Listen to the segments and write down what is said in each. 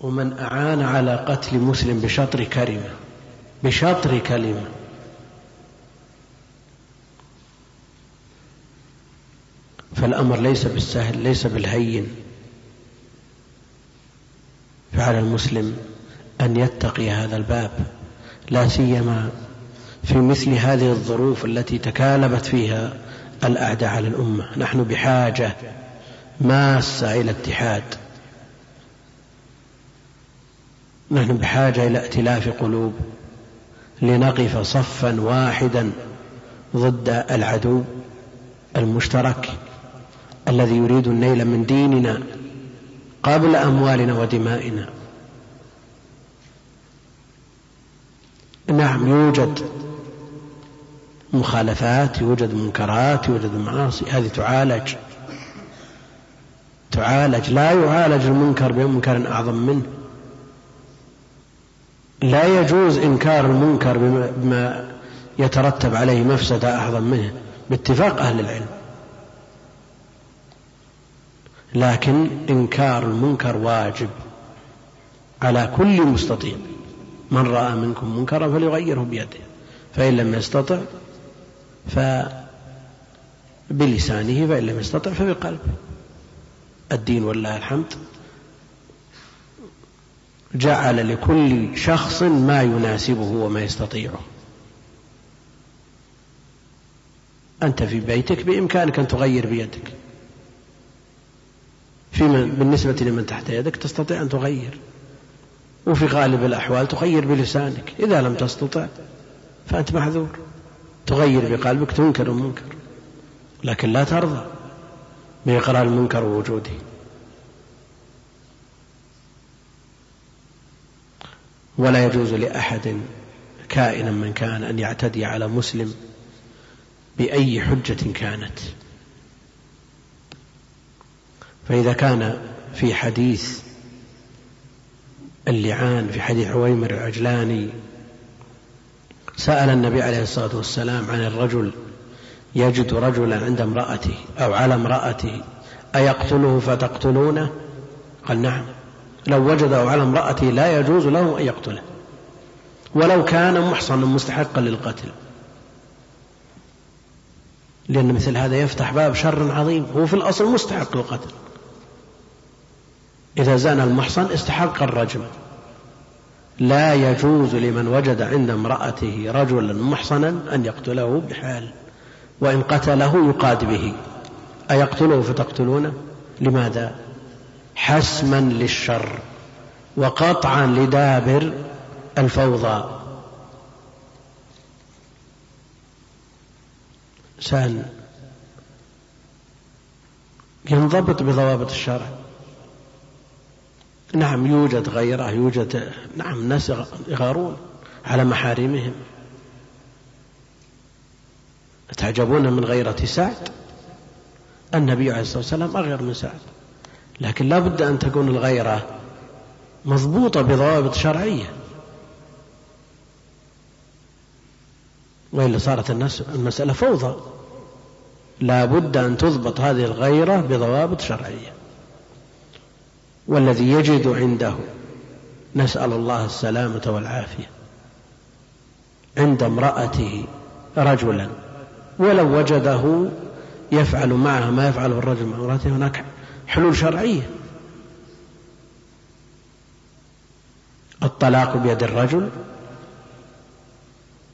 ومن أعان على قتل مسلم بشطر كلمة بشطر كلمة. فالأمر ليس بالسهل ليس بالهين. فعلى المسلم أن يتقي هذا الباب لا سيما في مثل هذه الظروف التي تكالبت فيها الأعداء على الأمة. نحن بحاجة ماسة إلى اتحاد. نحن بحاجة إلى ائتلاف قلوب لنقف صفا واحدا ضد العدو المشترك الذي يريد النيل من ديننا قبل أموالنا ودمائنا. نعم يوجد مخالفات يوجد منكرات يوجد معاصي هذه تعالج. تعالج لا يعالج المنكر بمنكر أعظم منه. لا يجوز إنكار المنكر بما يترتب عليه مفسدة أعظم منه باتفاق أهل العلم. لكن إنكار المنكر واجب على كل مستطيع. من رأى منكم منكرا فليغيره بيده. فإن لم يستطع فبلسانه فإن لم يستطع فبقلبه. الدين ولله الحمد. جعل لكل شخص ما يناسبه وما يستطيعه. أنت في بيتك بإمكانك أن تغير بيدك. فيما بالنسبة لمن تحت يدك تستطيع أن تغير. وفي غالب الأحوال تغير بلسانك. إذا لم تستطع فأنت معذور تغير بقلبك تنكر المنكر لكن لا ترضى بإقرار المنكر ووجوده. ولا يجوز لأحد كائنا من كان أن يعتدي على مسلم بأي حجة كانت. فإذا كان في حديث اللعان في حديث عويمر العجلاني سأل النبي عليه الصلاة والسلام عن الرجل يجد رجلا عند امرأته أو على امرأته أيقتله فتقتلونه؟ قال نعم. لو وجده على امرأته لا يجوز له أن يقتله ولو كان محصنا مستحقا للقتل. لأن مثل هذا يفتح باب شر عظيم هو في الأصل مستحق للقتل إذا زان المحصن استحق الرجم. لا يجوز لمن وجد عند امرأته رجلا محصنا أن يقتله بحال وإن قتله يقاد به. أيقتله فتقتلونه؟ لماذا؟ حسما للشر وقطعا لدابر الفوضى. إنسان ينضبط بضوابط الشرع. نعم يوجد غيره يوجد نعم ناس يغارون على محارمهم. تعجبون من غيرة سعد؟ النبي عليه الصلاة والسلام أغير من سعد. لكن لا بد أن تكون الغيرة مضبوطة بضوابط شرعية. وإلا صارت الناس المسألة فوضى. لا بد أن تضبط هذه الغيرة بضوابط شرعية. والذي يجد عنده نسأل الله السلامة والعافية. عند امرأته رجلا. ولو وجده يفعل معها ما يفعله الرجل مع امرأته هناك حلول شرعية. الطلاق بيد الرجل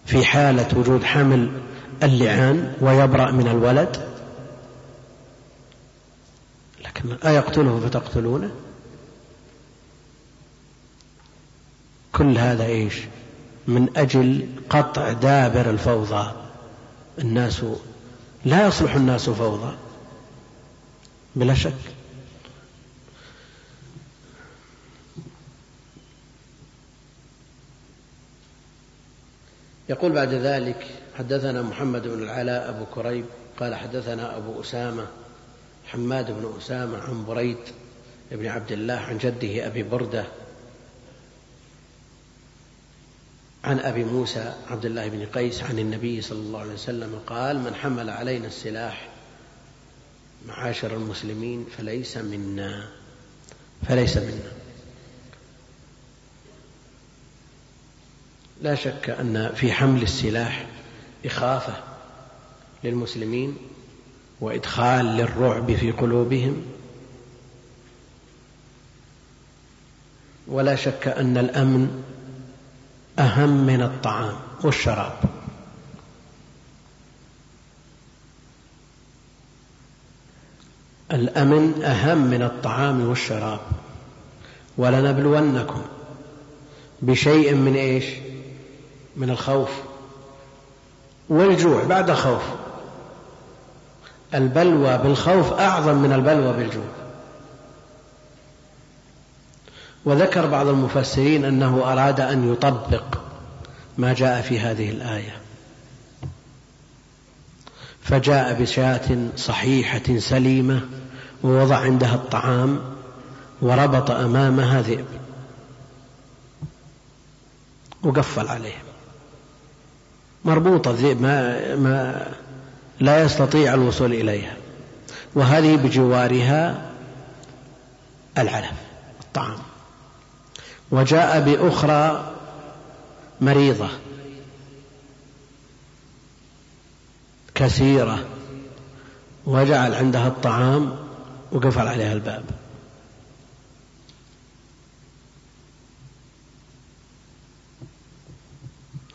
في حالة وجود حمل اللعان ويبرأ من الولد. لكن أيقتله فتقتلونه؟ كل هذا إيش؟ من أجل قطع دابر الفوضى. الناس لا يصلح الناس فوضى. بلا شك. يقول بعد ذلك حدثنا محمد بن العلاء أبو كريب قال حدثنا أبو أسامة حماد بن أسامة عن بريد بن عبد الله عن جده أبي بردة عن أبي موسى عبد الله بن قيس عن النبي صلى الله عليه وسلم قال من حمل علينا السلاح معاشر المسلمين فليس منا فليس منا. لا شك أن في حمل السلاح إخافة للمسلمين وإدخال للرعب في قلوبهم. ولا شك أن الأمن أهم من الطعام والشراب. الأمن أهم من الطعام والشراب. ولنبلونكم بشيء من إيش؟ من الخوف والجوع بعد خوف البلوى بالخوف أعظم من البلوى بالجوع. وذكر بعض المفسرين أنه أراد أن يطبق ما جاء في هذه الآية. فجاء بشاة صحيحة سليمة ووضع عندها الطعام وربط أمامها ذئب. وقفل عليه مربوطة ما, ما لا يستطيع الوصول إليها وهذه بجوارها العلف الطعام. وجاء بأخرى مريضة كثيرة وجعل عندها الطعام وقفل عليها الباب.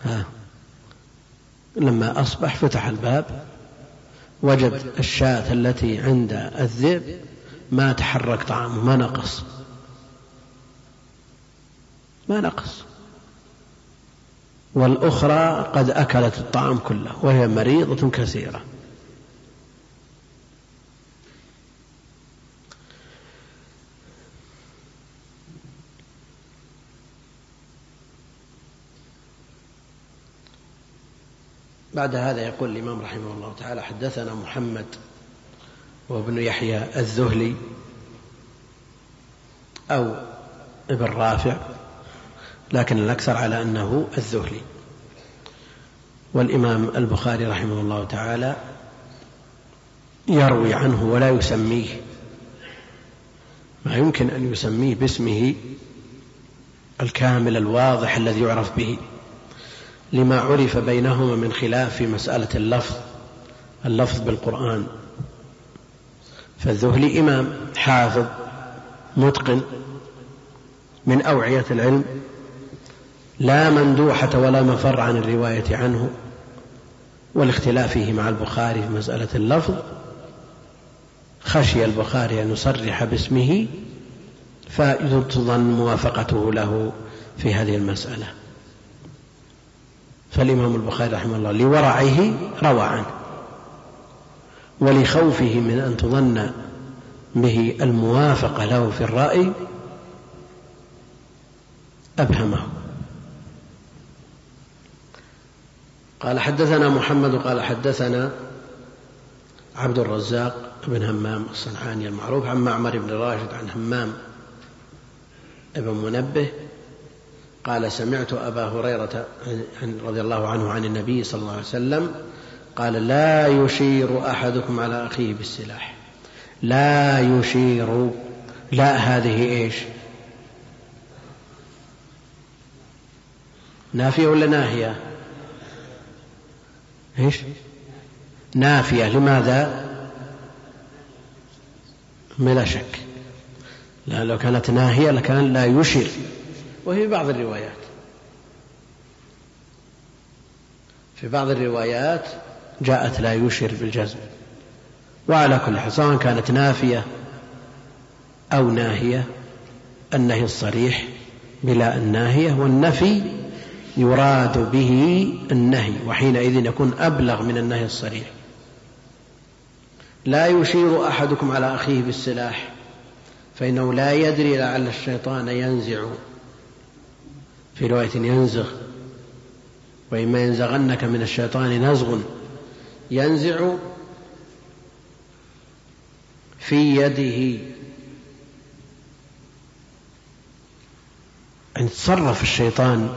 ها. لما أصبح فتح الباب وجد الشاة التي عند الذئب ما تحرك طعامه ما نقص. ما نقص. والأخرى قد أكلت الطعام كله وهي مريضة كثيرة. بعد هذا يقول الإمام رحمه الله تعالى حدثنا محمد وابن يحيى الذهلي أو ابن رافع لكن الأكثر على أنه الذهلي. والإمام البخاري رحمه الله تعالى يروي عنه ولا يسميه ما يمكن أن يسميه باسمه الكامل الواضح الذي يعرف به. لما عرف بينهما من خلاف في مسألة اللفظ اللفظ بالقرآن. فالذهلي إمام حافظ متقن من أوعية العلم لا مندوحة ولا مفر عن الرواية عنه والاختلاف فيه مع البخاري في مسألة اللفظ. خشي البخاري أن يصرح باسمه فتظن موافقته له في هذه المسألة. فالإمام البخاري رحمه الله لورعه روى عنه ولخوفه من أن تظن به الموافقة له في الرأي أبهمه. قال حدثنا محمد قال حدثنا عبد الرزاق بن همام الصنعاني المعروف عن معمر بن راشد عن همام ابن منبه قال سمعت أبا هريرة رضي الله عنه عن النبي صلى الله عليه وسلم قال لا يشير أحدكم على أخيه بالسلاح. لا يشير. لا هذه إيش؟ نافية ولا ناهية؟ إيش؟ نافية. لماذا؟ بلا شك. لا لو كانت ناهية لكان لا يشير. وفي بعض الروايات. في بعض الروايات جاءت لا يشر بالجزم وعلى كل سواء كانت نافية أو ناهية النهي الصريح بلا الناهية والنفي يراد به النهي وحينئذ يكون أبلغ من النهي الصريح. لا يشير أحدكم على أخيه بالسلاح فإنه لا يدري لعل الشيطان ينزع في رواية ينزغ وإما ينزغنك من الشيطان نزغ ينزع في يده. أن يتصرف الشيطان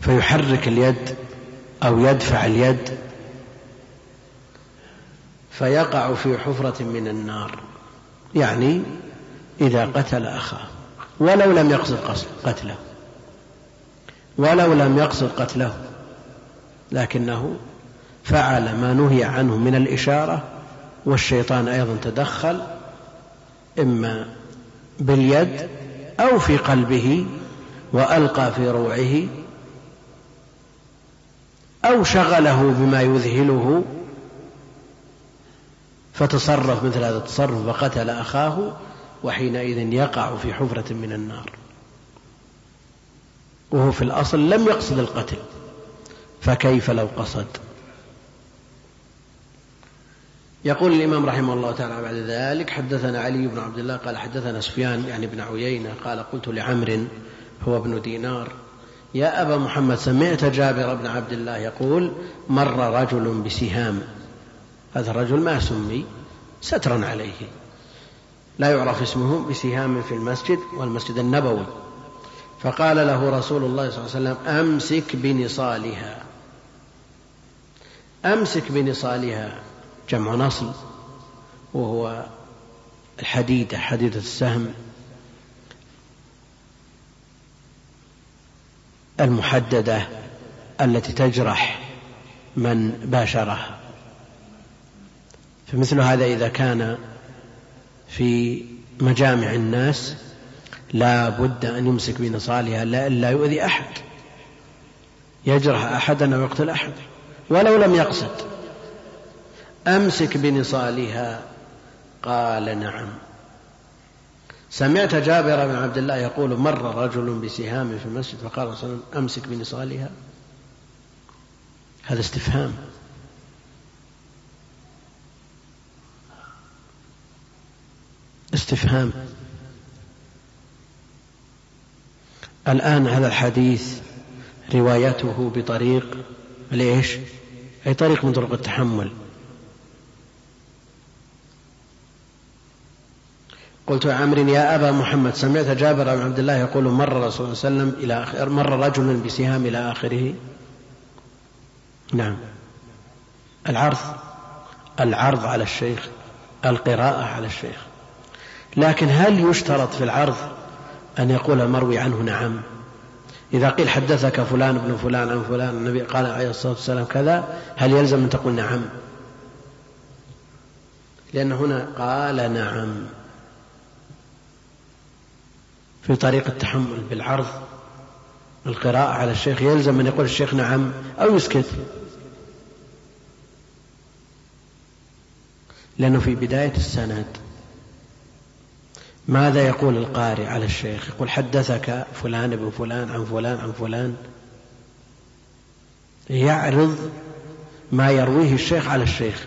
فيحرك اليد أو يدفع اليد فيقع في حفرة من النار يعني إذا قتل أخاه. ولو لم يقصد قتله. ولو لم يقصد قتله. لكنه فعل ما نهي عنه من الإشارة والشيطان أيضا تدخل إما باليد أو في قلبه وألقى في روعه أو شغله بما يذهله فتصرف مثل هذا التصرف وقتل أخاه وحينئذ يقع في حفرة من النار. وهو في الأصل لم يقصد القتل. فكيف لو قصد؟ يقول الإمام رحمه الله تعالى بعد ذلك حدثنا علي بن عبد الله قال حدثنا سفيان يعني بن عيينة قال قلت لعمر هو ابن دينار يا أبا محمد سمعت جابر بن عبد الله يقول مر رجل بسهام. هذا الرجل ما سمي سترا عليه. لا يعرف اسمه بسهام في المسجد والمسجد النبوي. فقال له رسول الله صلى الله عليه وسلم أمسك بنصالها. أمسك بنصالها. جمع نصل وهو الحديدة حديدة السهم المحددة التي تجرح من باشرها فمثل هذا إذا كان في مجامع الناس لا بد أن يمسك بنصالها لا يؤذي أحد. يجرح أحدا أو يقتل أحد ولو لم يقصد. أمسك بنصالها. قال نعم. سمعت جابر بن عبد الله يقول مر رجل بسهام في المسجد فقال صلى الله عليه وسلم أمسك بنصالها. هذا استفهام. استفهام. الآن هذا الحديث روايته بطريق ليش؟ أي طريق من طرق التحمل. قلت عمرو يا أبا محمد سمعت جابر بن عبد الله يقول مر رسول الله صلى الله عليه وسلم إلى آخر مر رجل بسهام إلى آخره. نعم. العرض العرض على الشيخ القراءة على الشيخ. لكن هل يشترط في العرض أن يقول المروي عنه نعم؟ إذا قيل حدثك فلان بن فلان عن فلان النبي قال عليه الصلاة والسلام كذا هل يلزم أن تقول نعم؟ لأن هنا قال نعم. في طريق التحمل بالعرض القراءة على الشيخ يلزم أن يقول الشيخ نعم أو يسكت. لأنه في بداية السند. ماذا يقول القارئ على الشيخ؟ يقول حدثك فلان ابن فلان عن فلان عن فلان. يعرض ما يرويه الشيخ على الشيخ.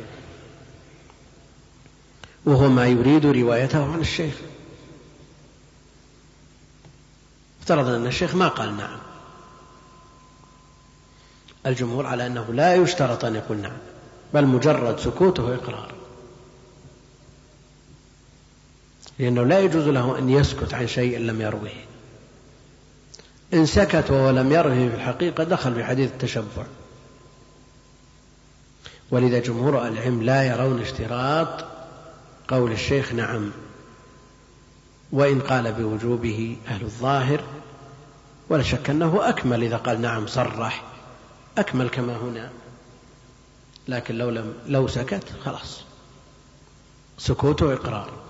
وهو ما يريد روايته عن الشيخ. افترضنا أن الشيخ ما قال نعم. الجمهور على أنه لا يشترط أن يقول نعم بل مجرد سكوته إقرار لأنه لا يجوز له أن يسكت عن شيء لم يروه. إن سكت وهو لم يروه في الحقيقة دخل في حديث التشبع. ولذا جمهور العلم لا يرون اشتراط قول الشيخ نعم. وإن قال بوجوبه أهل الظاهر ولا شك أنه أكمل إذا قال نعم صرح أكمل كما هنا. لكن لو لم لو سكت خلاص. سكوته إقرار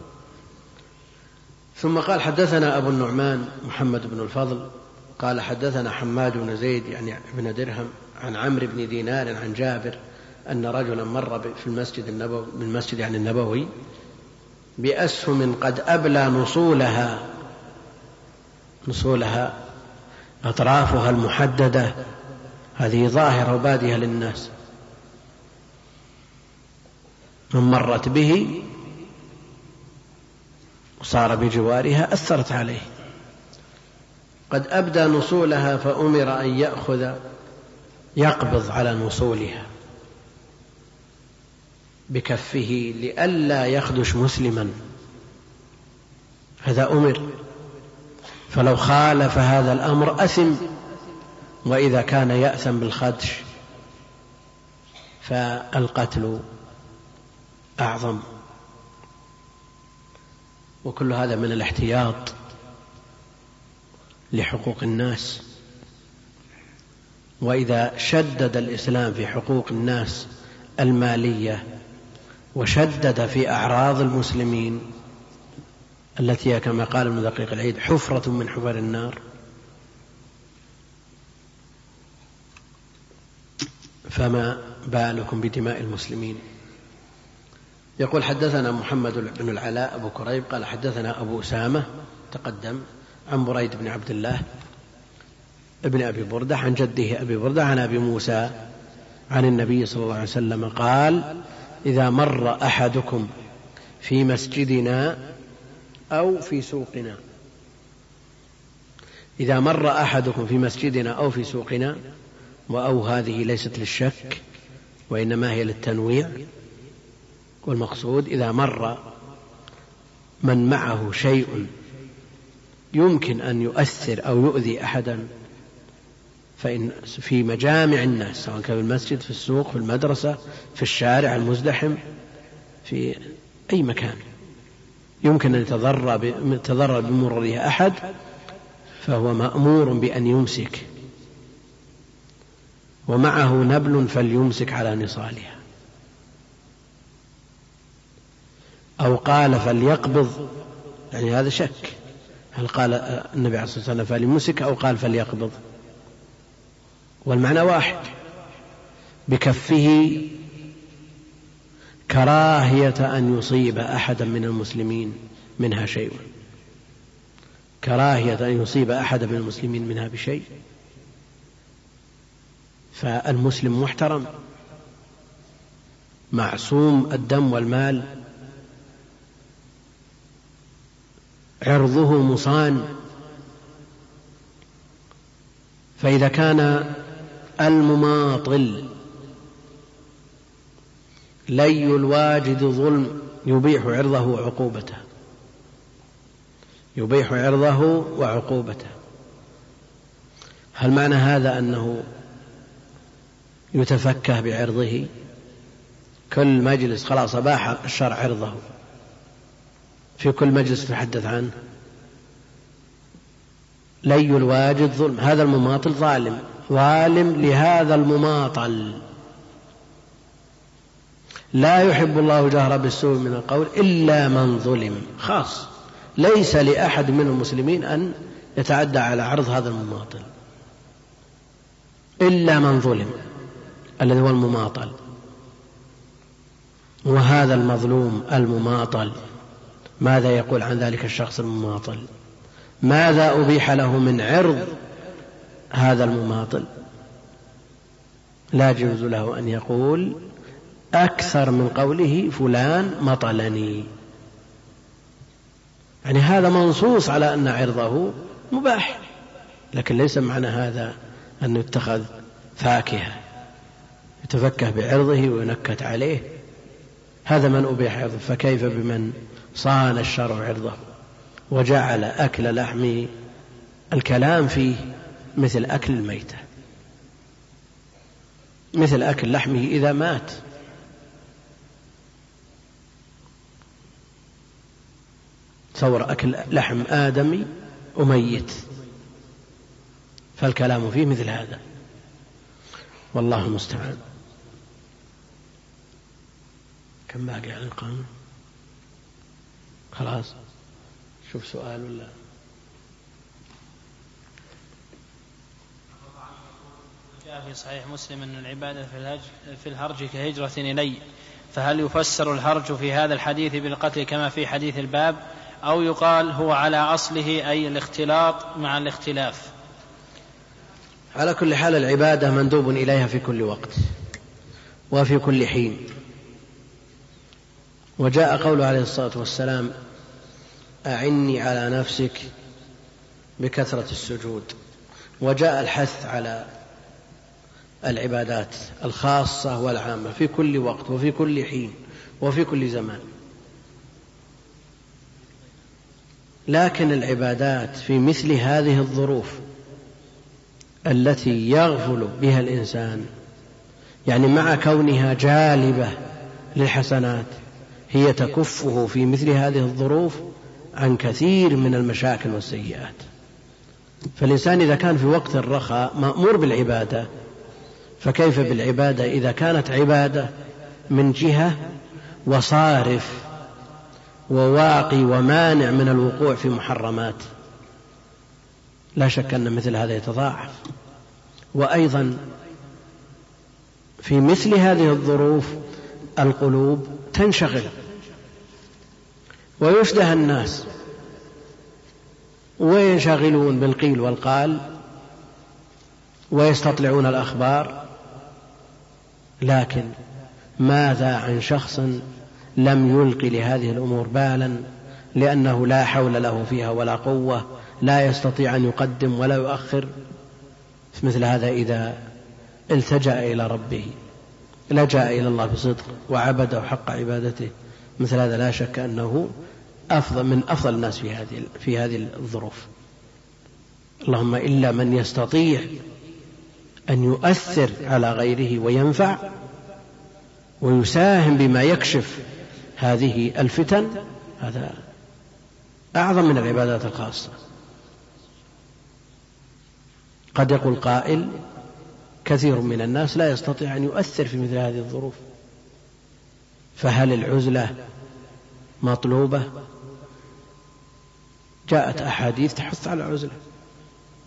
ثم قال حدثنا أبو النعمان محمد بن الفضل قال حدثنا حماد بن زيد يعني بن درهم عن عمرو بن دينار عن جابر أن رجلا مر في المسجد النبوي بالمسجد يعني النبوي بأسهم قد أبلى نصولها نصولها أطرافها المحددة هذه ظاهرة وبادية للناس. من مرت به وصار بجوارها أثرت عليه. قد أبدى نصولها فأمر أن يأخذ يقبض على نصولها. بكفه لئلا يخدش مسلما. هذا أمر. فلو خالف هذا الأمر أثم. وإذا كان يأثم بالخدش فالقتل أعظم. وكل هذا من الاحتياط لحقوق الناس. وإذا شدد الإسلام في حقوق الناس المالية وشدد في أعراض المسلمين التي هي كما قال ابن دقيق العيد حفرة من حفر النار فما بالكم بدماء المسلمين؟ يقول حدثنا محمد بن العلاء أبو كريب قال حدثنا أبو أسامة تقدم عن بريد بن عبد الله ابن أبي بردة عن جده أبي بردة عن أبي موسى عن النبي صلى الله عليه وسلم قال إذا مر أحدكم في مسجدنا أو في سوقنا إذا مر أحدكم في مسجدنا أو في سوقنا وأو هذه ليست للشك وإنما هي للتنويع والمقصود إذا مر من معه شيء يمكن أن يؤثر أو يؤذي أحدا فإن في مجامع الناس سواء كان في المسجد في السوق في المدرسة في الشارع المزدحم في أي مكان. يمكن أن يتضرر بمرورها أحد فهو مأمور بأن يمسك. ومعه نبل فليمسك على نصالها. أو قال فليقبض يعني هذا شك. هل قال النبي عليه الصلاة والسلام فليمسك أو قال فليقبض؟ والمعنى واحد. بكفه كراهية أن يصيب أحدا من المسلمين منها شيء. كراهية أن يصيب أحدا من المسلمين منها بشيء. فالمسلم محترم معصوم الدم والمال عرضه مصان. فإذا كان المماطل لي الواجد ظلم يبيح عرضه وعقوبته. يبيح عرضه وعقوبته. هل معنى هذا أنه يتفكه بعرضه؟ كل مجلس خلاص أباح الشرع عرضه. في كل مجلس تحدث عنه. لي الواجد ظلم هذا المماطل ظالم. ظالم لهذا المماطل. لا يحب الله جهر بالسوء من القول إلا من ظلم. خاص. ليس لأحد من المسلمين أن يتعدى على عرض هذا المماطل. إلا من ظلم. الذي هو المماطل. وهذا المظلوم المماطل. ماذا يقول عن ذلك الشخص المماطل؟ ماذا أبيح له من عرض هذا المماطل؟ لا يجوز له أن يقول أكثر من قوله فلان مطلني. يعني هذا منصوص على أن عرضه مباح لكن ليس معنى هذا أن يتخذ فاكهة يتفكه بعرضه وينكت عليه. هذا من أبيح عرضه فكيف بمن صان الشرع عرضه وجعل أكل لحم الكلام فيه مثل أكل الميتة مثل أكل لحمه إذا مات. تصور أكل لحم آدمي وميت فالكلام فيه مثل هذا. والله المستعان. كم باقي على القانون؟ خلاص. شوف سؤال ولا؟ جاء في صحيح مسلم أن العبادة في, الهج في الهرج كهجرة إلي. فهل يفسر الهرج في هذا الحديث بالقتل كما في حديث الباب؟ أو يقال هو على أصله أي الاختلاط مع الاختلاف؟ على كل حال العبادة مندوب إليها في كل وقت وفي كل حين. وجاء قوله عليه الصلاة والسلام أعني على نفسك بكثرة السجود. وجاء الحث على العبادات الخاصة والعامة في كل وقت وفي كل حين وفي كل زمان. لكن العبادات في مثل هذه الظروف التي يغفل بها الإنسان يعني مع كونها جالبة للحسنات هي تكفه في مثل هذه الظروف عن كثير من المشاكل والسيئات. فالإنسان إذا كان في وقت الرخاء مأمور بالعبادة. فكيف بالعبادة؟ إذا كانت عبادة من جهة وصارف وواقي ومانع من الوقوع في محرمات. لا شك أن مثل هذا يتضاعف. وأيضا في مثل هذه الظروف القلوب تنشغل. ويشده الناس. وينشغلون بالقيل والقال ويستطلعون الأخبار لكن ماذا عن شخص لم يلقي لهذه الأمور بالا لأنه لا حول له فيها ولا قوة لا يستطيع أن يقدم ولا يؤخر؟ مثل هذا إذا التجأ إلى ربه لجأ إلى الله بصدق وعبده حق عبادته. مثل هذا لا شك أنه أفضل من أفضل الناس في هذه في هذه الظروف. اللهم إلا من يستطيع أن يؤثر على غيره وينفع ويساهم بما يكشف هذه الفتن هذا أعظم من العبادات الخاصة. قد يقول قائل كثير من الناس لا يستطيع أن يؤثر في مثل هذه الظروف. فهل العزلة مطلوبة؟ جاءت أحاديث تحث على العزلة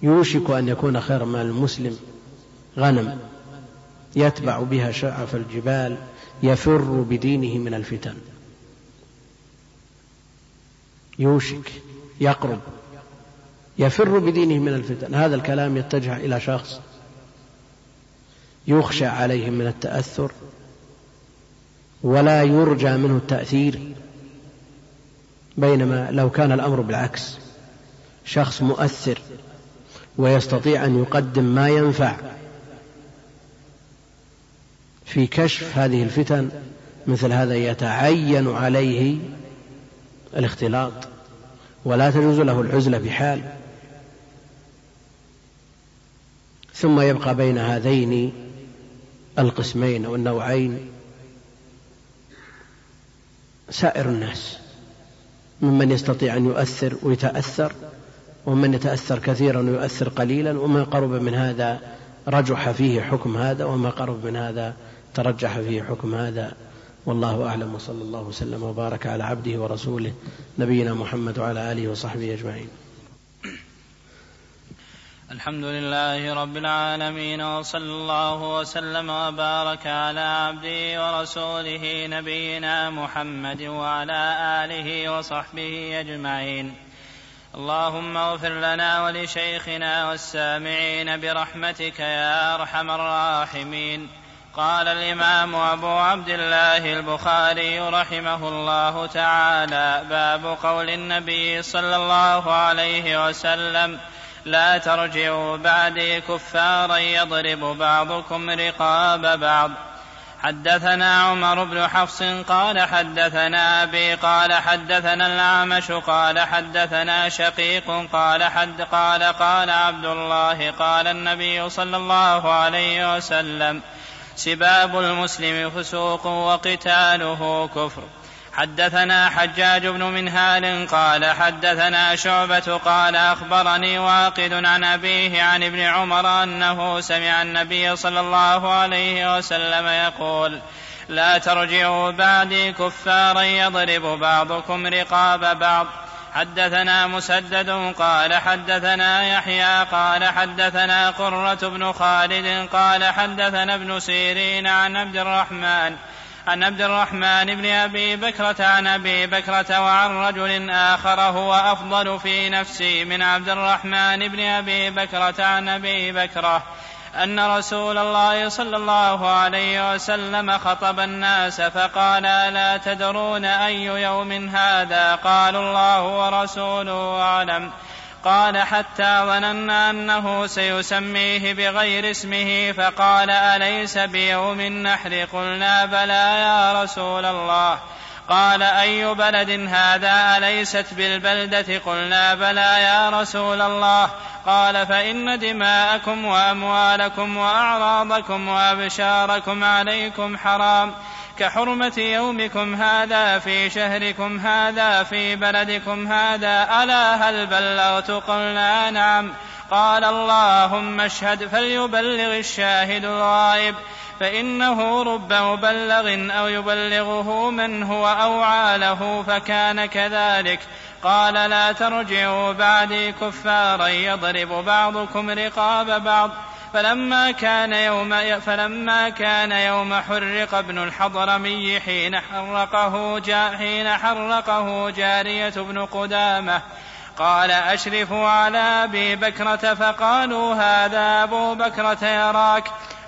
يوشك أن يكون خير مال المسلم غنم. يتبع بها شعف الجبال يفر بدينه من الفتن. يوشك يقرب يفر بدينه من الفتن. هذا الكلام يتجه إلى شخص يخشى عليه من التأثر ولا يرجى منه التأثير. بينما لو كان الأمر بالعكس. شخص مؤثر ويستطيع أن يقدم ما ينفع في كشف هذه الفتن مثل هذا يتعين عليه الاختلاط ولا تجوز له العزلة بحال. ثم يبقى بين هذين القسمين أو النوعين سائر الناس. ممن يستطيع أن يؤثر ويتأثر ومن يتأثر كثيرا ويؤثر قليلا وما قرب من هذا رجح فيه حكم هذا وما قرب من هذا ترجح فيه حكم هذا. والله أعلم وصلى الله وسلم وبارك على عبده ورسوله نبينا محمد وعلى آله وصحبه أجمعين. الحمد لله رب العالمين وصلى الله وسلم وبارك على عبده ورسوله نبينا محمد وعلى آله وصحبه أجمعين. اللهم اغفر لنا ولشيخنا والسامعين برحمتك يا أرحم الراحمين. قال الإمام أبو عبد الله البخاري رحمه الله تعالى باب قول النبي صلى الله عليه وسلم لا ترجعوا بعدي كفارا يضرب بعضكم رقاب بعض. حدثنا عمر بن حفص قال حدثنا أبي قال حدثنا الأعمش قال حدثنا شقيق قال حد قال قال عبد الله قال النبي صلى الله عليه وسلم سباب المسلم فسوق وقتاله كفر. حدثنا حجاج بن منهال قال حدثنا شعبة قال أخبرني واقد عن أبيه عن ابن عمر أنه سمع النبي صلى الله عليه وسلم يقول لا ترجعوا بعدي كفارا يضرب بعضكم رقاب بعض. حدثنا مسدد قال حدثنا يحيى قال حدثنا قرة بن خالد قال حدثنا ابن سيرين عن عبد الرحمن عن عبد الرحمن بن أبي بكرة عن أبي بكرة وعن رجل آخر هو أفضل في نفسي من عبد الرحمن بن أبي بكرة عن أبي بكرة أن رسول الله صلى الله عليه وسلم خطب الناس فقال ألا تدرون أي يوم هذا؟ قالوا الله ورسوله أعلم. قال حتى ظننا أنه سيسميه بغير اسمه فقال أليس بيوم النحر؟ قلنا بلى يا رسول الله. قال أي بلد هذا؟ أليست بالبلدة؟ قلنا بلى يا رسول الله. قال فإن دماءكم وأموالكم وأعراضكم وأبشاركم عليكم حرام. كحرمة يومكم هذا في شهركم هذا في بلدكم هذا. ألا هل بلغت قلنا نعم. قال اللهم اشهد فليبلغ الشاهد الغائب. فإنه رب مبلغ أو يبلغه من هو أوعى له فكان كذلك. قال لا ترجعوا بعدي كفارا يضرب بعضكم رقاب بعض. فلما كان يوم فلما كان يوم حرق ابن الحضرمي حين حرقه جا حين حرقه جارية بن قدامة. قال أشرفوا على أبي بكرة فقالوا هذا أبو بكرة يراك.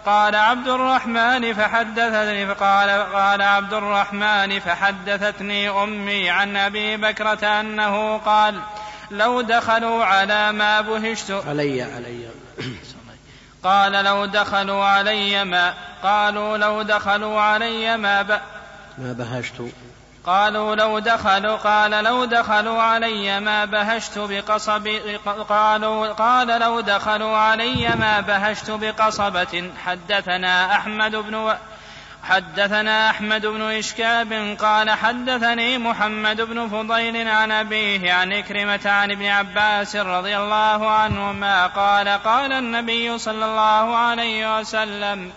قال عبد الرحمن فحدثتني فقال قال عبد الرحمن فحدثتني أمي عن أبي بكرة أنه قال لو دخلوا على ما بهشت علي علي. قال لو دخلوا علي ما قالوا لو دخلوا علي ما ب... ما بهشت. قالوا لو دخلوا قال لو دخلوا علي ما بهشت بقصب قالوا قال لو دخلوا علي ما بهشت بقصبة حدثنا أحمد بن و حدثنا أحمد بن إشكاب قال حدثني محمد بن فضيل عن أبيه عن إكرمة عن ابن عباس رضي الله عنهما قال قال النبي صلى الله عليه وسلم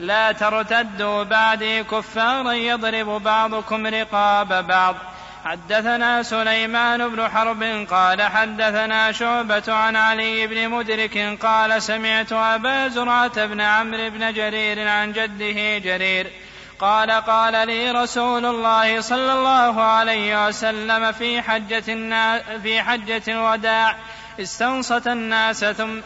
لا ترتدوا بعدي كفارا يضرب بعضكم رقاب بعض. حدثنا سليمان بن حرب قال حدثنا شعبة عن علي بن مدرك قال سمعت أبا زرعة بن عمرو بن جرير عن جده جرير قال قال لي رسول الله صلى الله عليه وسلم في حجة في حجة الوداع استنصت الناس ثم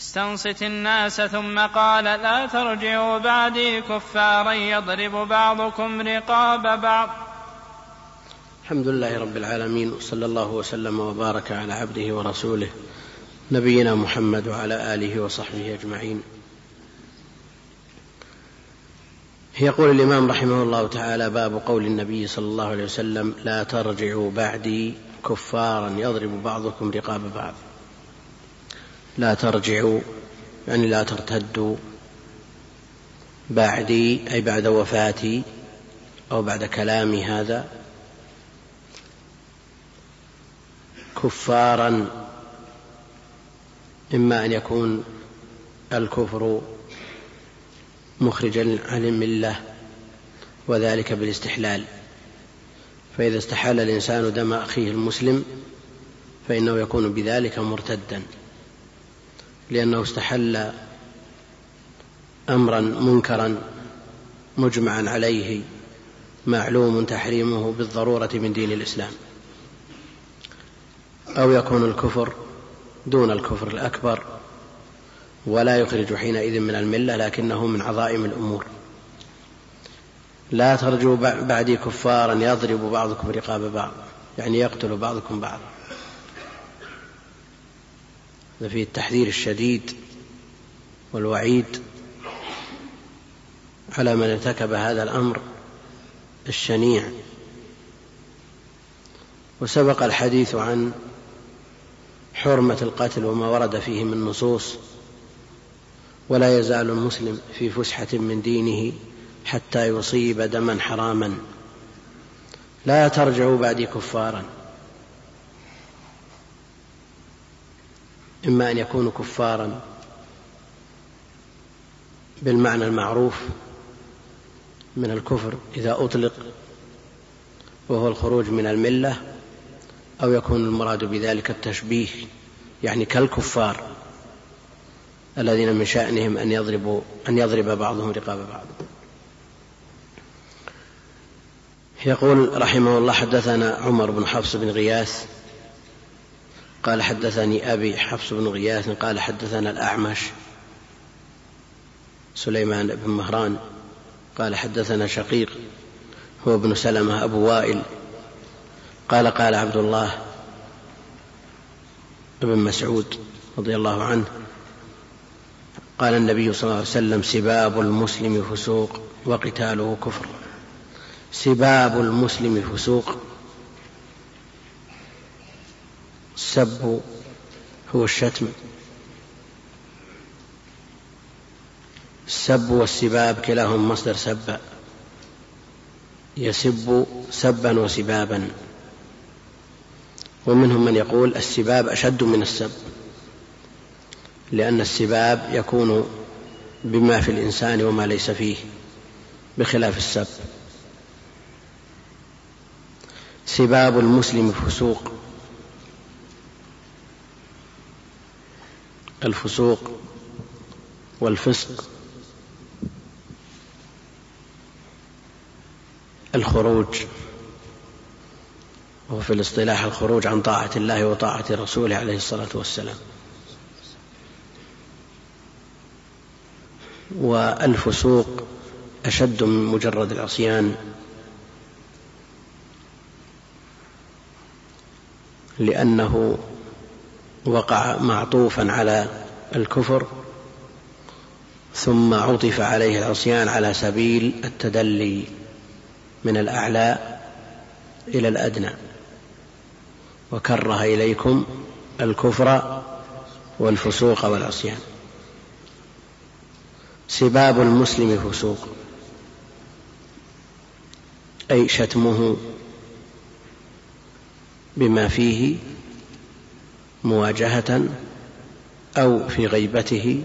استنصت الناس ثم قال لا ترجعوا بعدي كفارا يضرب بعضكم رقاب بعض. الحمد لله رب العالمين وصلى الله وسلم وبارك على عبده ورسوله نبينا محمد وعلى آله وصحبه أجمعين. يقول الإمام رحمه الله تعالى باب قول النبي صلى الله عليه وسلم لا ترجعوا بعدي كفارا يضرب بعضكم رقاب بعض. لا ترجعوا يعني لا ترتدوا بعدي أي بعد وفاتي أو بعد كلامي هذا كفارا إما أن يكون الكفر مخرجا عن الملة وذلك بالاستحلال. فإذا استحل الإنسان دم أخيه المسلم فإنه يكون بذلك مرتدا لأنه استحل أمرا منكرا مجمعا عليه معلوم تحريمه بالضرورة من دين الإسلام. أو يكون الكفر دون الكفر الأكبر ولا يخرج حينئذ من الملة لكنه من عظائم الأمور. لا ترجوا بعدي كفارا يضرب بعضكم رقاب بعض يعني يقتل بعضكم بعضا فيه التحذير الشديد والوعيد على من ارتكب هذا الأمر الشنيع. وسبق الحديث عن حرمة القتل وما ورد فيه من نصوص ولا يزال المسلم في فسحة من دينه حتى يصيب دما حراما. لا ترجعوا بعدي كفارا. إما أن يكونوا كفارا بالمعنى المعروف من الكفر إذا أطلق وهو الخروج من الملة أو يكون المراد بذلك التشبيه يعني كالكفار الذين من شأنهم أن يضربوا أن يضرب بعضهم رقاب بعض. يقول رحمه الله حدثنا عمر بن حفص بن غياث قال حدثني أبي حفص بن غياث قال حدثنا الأعمش سليمان بن مهران قال حدثنا شقيق هو ابن سلمة أبو وائل قال قال عبد الله بن مسعود رضي الله عنه قال النبي صلى الله عليه وسلم سباب المسلم فسوق وقتاله كفر. سباب المسلم فسوق السب هو الشتم. السب والسباب كلاهما مصدر سب. يسب سبا وسبابا. ومنهم من يقول السباب أشد من السب لأن السباب يكون بما في الإنسان وما ليس فيه بخلاف السب. سباب المسلم فسوق الفسوق والفسق. الخروج. وفي الاصطلاح الخروج عن طاعة الله وطاعة رسوله عليه الصلاة والسلام. والفسوق أشد من مجرد العصيان. لأنه وقع معطوفا على الكفر ثم عطف عليه العصيان على سبيل التدلي من الأعلى إلى الأدنى. وكره إليكم الكفر والفسوق والعصيان. سباب المسلم فسوق. أي شتمه بما فيه مواجهة أو في غيبته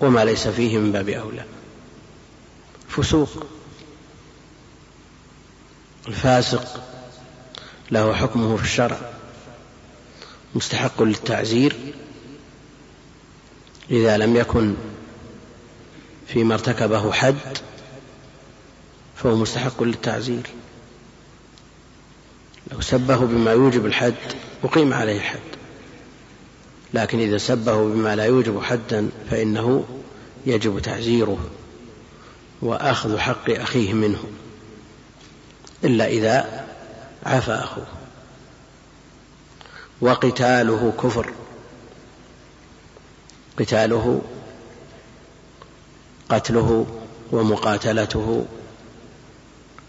وما ليس فيه من باب أولى. فسوق. الفاسق له حكمه في الشرع. مستحق للتعزير إذا لم يكن فيما ارتكبه حد فهو مستحق للتعزير. لو سبه بما يوجب الحد أقيم عليه الحد. لكن إذا سبه بما لا يوجب حدا فإنه يجب تعزيره وأخذ حق أخيه منه. إلا إذا عفى أخوه. وقتاله كفر. قتاله قتله ومقاتلته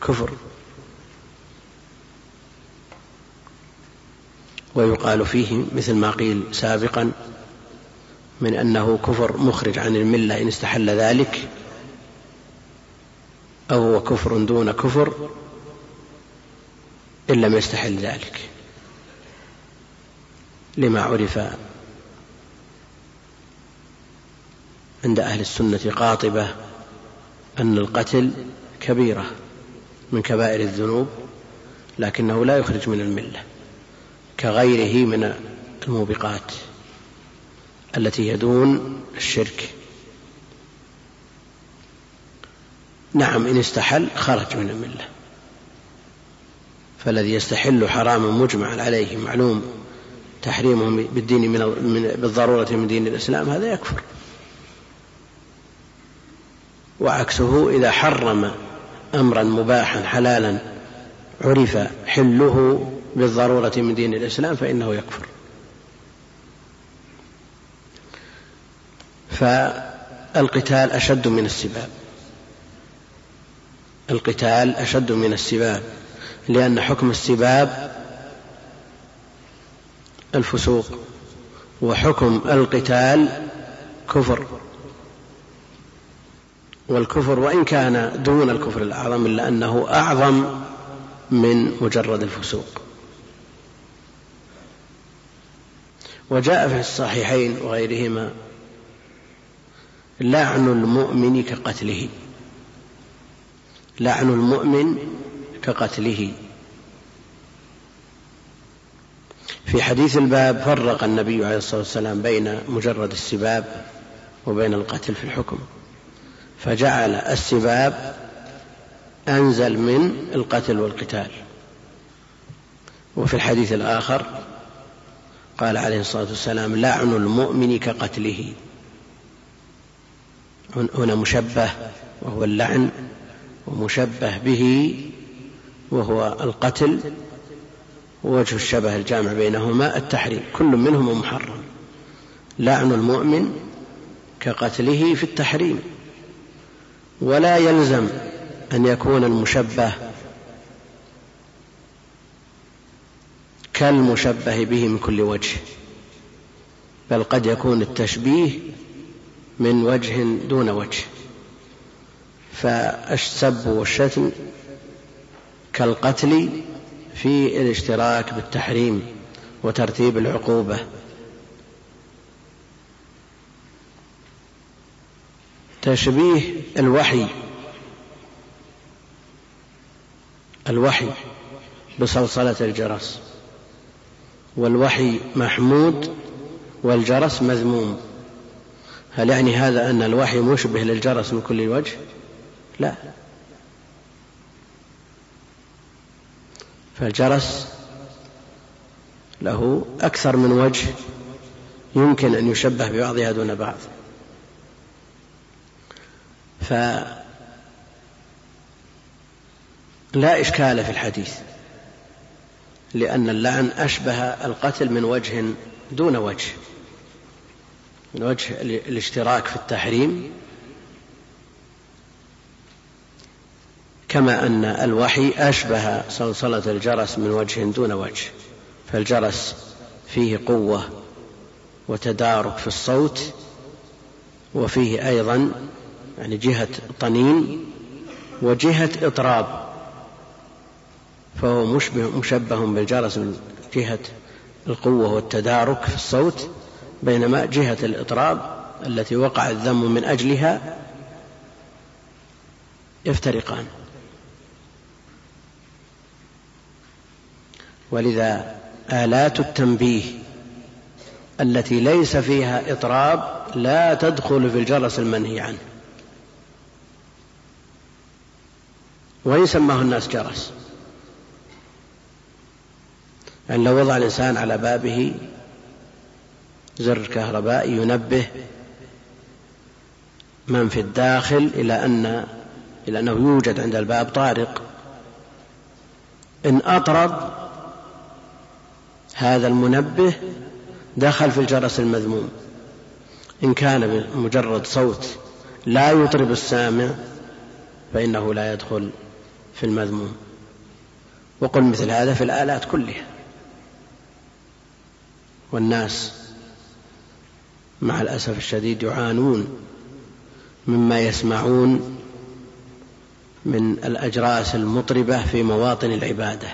كفر. ويقال فيه مثل ما قيل سابقا من أنه كفر مخرج عن الملة إن استحل ذلك أو هو كفر دون كفر إن لم يستحل ذلك. لما عرف عند أهل السنة قاطبة أن القتل كبيرة من كبائر الذنوب لكنه لا يخرج من الملة كغيره من الموبقات التي يدون الشرك. نعم إن استحل خرج من الملة. فالذي يستحل حراما مجمع عليه معلوم تحريمه بالدين من بالضرورة من دين الإسلام هذا يكفر. وعكسه إذا حرم أمرا مباحا حلالا عرف حله بالضرورة من دين الإسلام فإنه يكفر. فالقتال أشد من السباب. القتال أشد من السباب. لأن حكم السباب الفسوق وحكم القتال كفر. والكفر وإن كان دون الكفر الأعظم إلا أنه أعظم من مجرد الفسوق. وجاء في الصحيحين وغيرهما لعن المؤمن كقتله. لعن المؤمن كقتله. في حديث الباب فرق النبي عليه الصلاة والسلام بين مجرد السباب وبين القتل في الحكم. فجعل السباب أنزل من القتل والقتال. وفي الحديث الآخر قال عليه الصلاة والسلام لعن المؤمن كقتله. هنا مشبه وهو اللعن ومشبه به وهو القتل ووجه الشبه الجامع بينهما التحريم كل منهما محرم. لعن المؤمن كقتله في التحريم. ولا يلزم أن يكون المشبه كالمشبه به من كل وجه بل قد يكون التشبيه من وجه دون وجه. فالسب والشتم كالقتل في الاشتراك بالتحريم وترتيب العقوبة. تشبيه الوحي الوحي بصلصلة الجرس والوحي محمود والجرس مذموم. هل يعني هذا أن الوحي مشبه للجرس من كل وجه؟ لا. فالجرس له أكثر من وجه يمكن أن يشبه ببعضها دون بعض. فلا إشكال في الحديث لأن اللعن أشبه القتل من وجه دون وجه من وجه الاشتراك في التحريم كما أن الوحي أشبه صلصلة الجرس من وجه دون وجه فالجرس فيه قوة وتدارك في الصوت وفيه أيضا يعني جهة طنين وجهة إطراب فهو مشبه مشبه بالجرس من جهة القوة والتدارك في الصوت بينما جهة الإطراب التي وقع الذم من أجلها يفترقان. ولذا آلات التنبيه التي ليس فيها إطراب لا تدخل في الجرس المنهي عنه. وإن سماه الناس جرس؟ يعني لو وضع الإنسان على بابه زر كهربائي ينبه من في الداخل إلى أن إلى أنه يوجد عند الباب طارق. إن أطرب هذا المنبه دخل في الجرس المذموم. إن كان مجرد صوت لا يطرب السامع فإنه لا يدخل في المذموم. وقل مثل هذا في الآلات كلها. والناس مع الأسف الشديد يعانون مما يسمعون من الأجراس المطربة في مواطن العبادة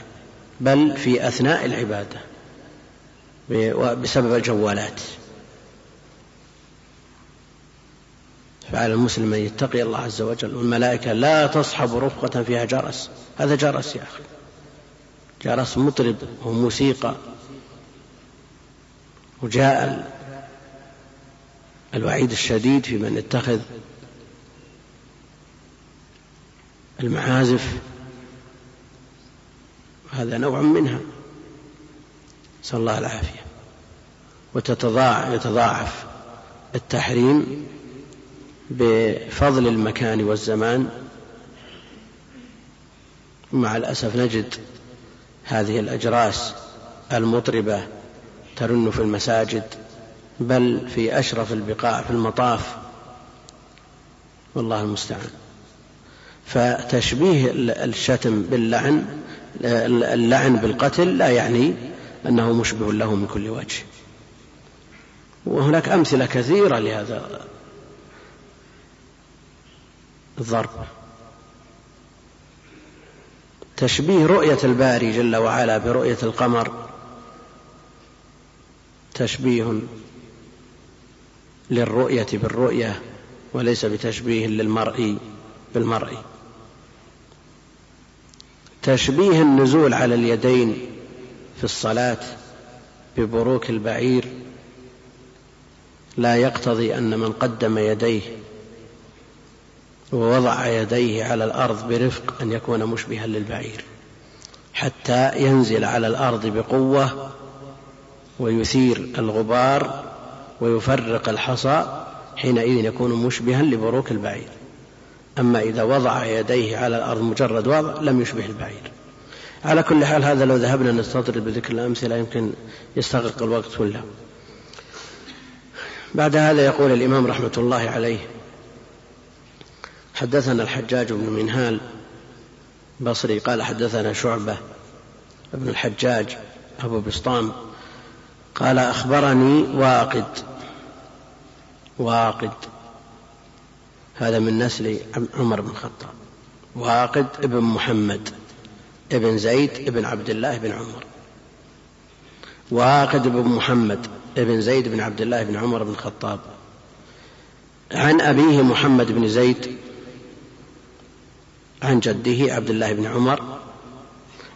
بل في أثناء العبادة. بسبب الجوالات. فعلى المسلم أن يتقي الله عز وجل. والملائكة لا تصحب رفقة فيها جرس. هذا جرس يا أخي. جرس مطرب وموسيقى وجاء الوعيد الشديد في من اتخذ المعازف. هذا نوع منها. نسأل الله العافية. وتتضاعف التحريم بفضل المكان والزمان. مع الأسف نجد هذه الأجراس المطربة ترن في المساجد بل في أشرف البقاع في المطاف. والله المستعان. فتشبيه الشتم باللعن اللعن بالقتل لا يعني أنه مشبه له من كل وجه. وهناك أمثلة كثيرة لهذا الضرب. تشبيه رؤية الباري جل وعلا برؤية القمر تشبيه للرؤية بالرؤية وليس بتشبيه للمرء بالمرء. تشبيه النزول على اليدين في الصلاة ببروك البعير لا يقتضي أن من قدم يديه ووضع يديه على الأرض برفق أن يكون مشبها للبعير حتى ينزل على الأرض بقوة ويثير الغبار ويفرق الحصى حينئذ يكون مشبها لبروك البعير. أما إذا وضع يديه على الأرض مجرد وضع لم يشبه البعير. على كل حال هذا لو ذهبنا نستطرد بذكر الأمثلة يمكن يستغرق الوقت كله بعد هذا يقول الإمام رحمة الله عليه حدثنا الحجاج بن منهال بصري قال حدثنا شعبة ابن الحجاج أبو بسطام قال أخبرني واقد. واقد. هذا من نسل عمر بن الخطاب. واقد ابن محمد. ابن زيد ابن عبد الله بن عمر واقد بن محمد ابن زيد بن عبد الله بن عمر بن الخطاب. عن أبيه محمد بن زيد عن جده عبد الله بن عمر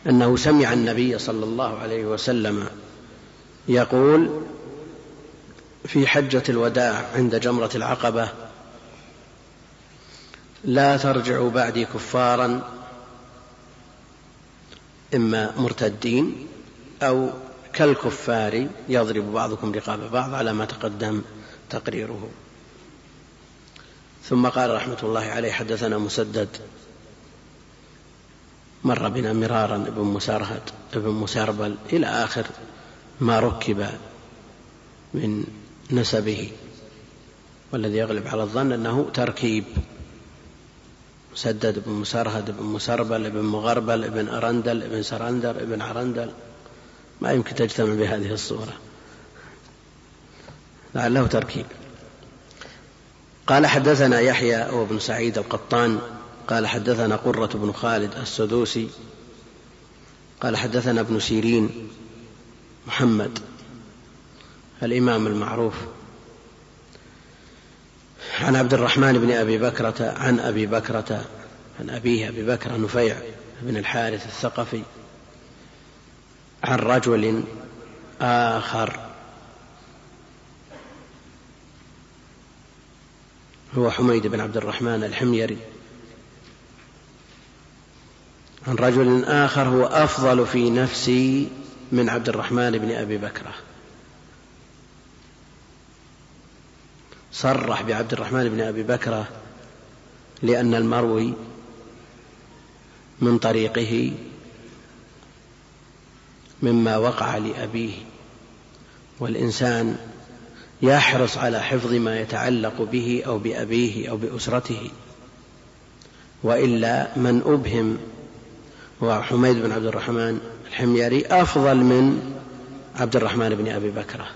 أنه سمع النبي صلى الله عليه وسلم يقول في حجة الوداع عند جمرة العقبة لا ترجعوا بعدي كفارا إما مرتدين أو كالكفار يضرب بعضكم رقاب بعض على ما تقدم تقريره. ثم قال رحمة الله عليه حدثنا مسدد مر بنا مرارا ابن مسارهد ابن مساربل إلى آخر ما ركب من نسبه والذي يغلب على الظن أنه تركيب. مسدد بن مسرهد بن مسربل بن مغربل بن أرندل بن سرندر بن عرندل ما يمكن تجتمع بهذه الصورة. لعله تركيب. قال حدثنا يحيى وابن سعيد القطان. قال حدثنا قرة بن خالد السدوسي. قال حدثنا ابن سيرين محمد الإمام المعروف. عن عبد الرحمن بن أبي بكرة عن أبي بكرة عن أبيه أبي بكر نفيع بن الحارث الثقفي عن رجل آخر. هو حميد بن عبد الرحمن الحميري. عن رجل آخر هو أفضل في نفسي من عبد الرحمن بن أبي بكرة. صرح بعبد الرحمن بن أبي بكرة لأن المروي من طريقه مما وقع لأبيه والإنسان يحرص على حفظ ما يتعلق به أو بأبيه أو بأسرته وإلا من أبهم هو حميد بن عبد الرحمن الحميري أفضل من عبد الرحمن بن أبي بكرة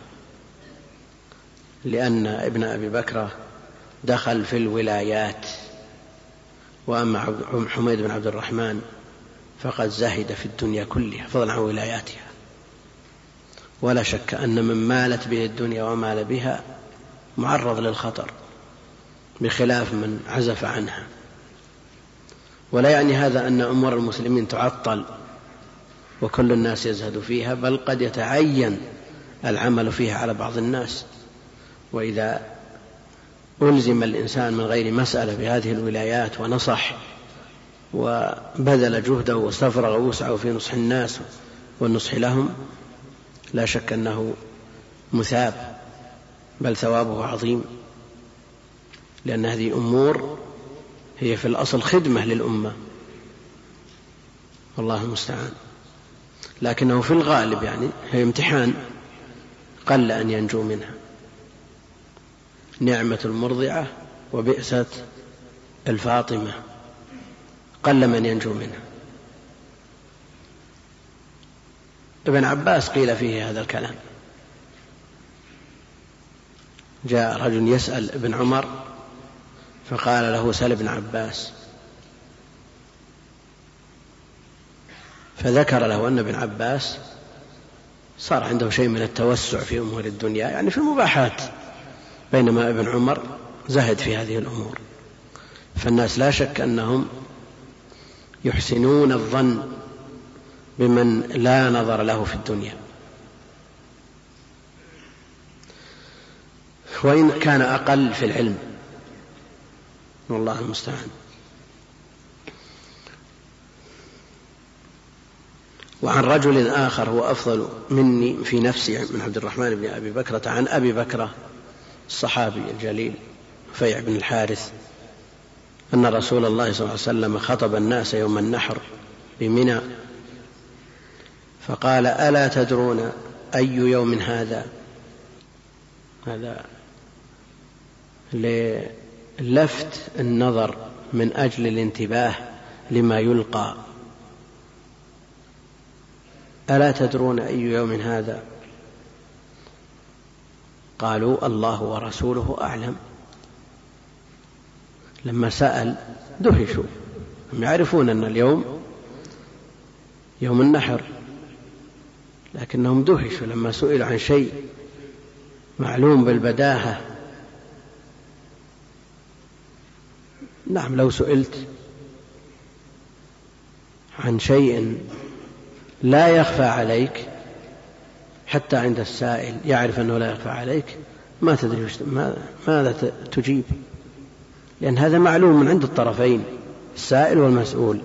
لأن ابن أبي بكرة دخل في الولايات وأما حميد بن عبد الرحمن فقد زهد في الدنيا كلها فضلا عن ولاياتها. ولا شك أن من مالت به الدنيا ومال بها معرض للخطر بخلاف من عزف عنها. ولا يعني هذا أن أمور المسلمين تعطل وكل الناس يزهد فيها بل قد يتعين العمل فيها على بعض الناس. وإذا ألزم الإنسان من غير مسألة بهذه الولايات ونصح وبذل جهده واستفرغ وسعه في نصح الناس والنصح لهم لا شك أنه مثاب بل ثوابه عظيم لأن هذه أمور هي في الأصل خدمة للأمة. والله المستعان. لكنه في الغالب يعني هي امتحان قل أن ينجو منها. نعمة المرضعة وبئسة الفاطمة قل من ينجو منها. ابن عباس قيل فيه هذا الكلام. جاء رجل يسأل ابن عمر فقال له سل ابن عباس. فذكر له أن ابن عباس صار عنده شيء من التوسع في أمور الدنيا يعني في المباحات. بينما ابن عمر زهد في هذه الأمور. فالناس لا شك أنهم يحسنون الظن بمن لا نظر له في الدنيا. وإن كان أقل في العلم والله المستعان. وعن رجل آخر هو أفضل مني في نفسي من عبد الرحمن بن أبي بكرة عن أبي بكرة الصحابي الجليل فيع بن الحارث أن رسول الله صلى الله عليه وسلم خطب الناس يوم النحر بمنى فقال ألا تدرون أي يوم هذا؟ هذا للفت النظر من أجل الانتباه لما يلقى. ألا تدرون أي يوم هذا؟ قالوا الله ورسوله أعلم. لما سأل دهشوا. هم يعرفون أن اليوم يوم النحر لكنهم دهشوا لما سئلوا عن شيء معلوم بالبداهة. نعم لو سئلت عن شيء لا يخفى عليك حتى عند السائل يعرف أنه لا يخفى عليك ما تدري ماذا تجيب. لأن هذا معلوم من عند الطرفين السائل والمسؤول.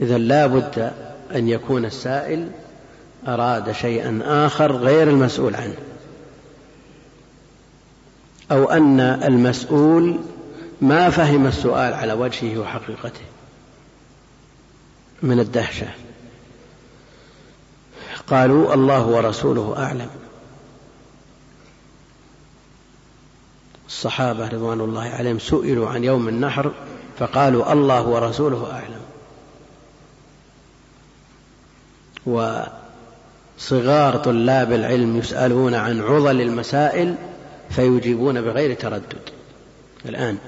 إذا لا بد أن يكون السائل أراد شيئا آخر غير المسؤول عنه. أو أن المسؤول ما فهم السؤال على وجهه وحقيقته. من الدهشة. قالوا الله ورسوله أعلم. الصحابة رضوان الله عليهم سئلوا عن يوم النحر فقالوا الله ورسوله أعلم. وصغار طلاب العلم يسألون عن عضل المسائل فيجيبون بغير تردد. الآن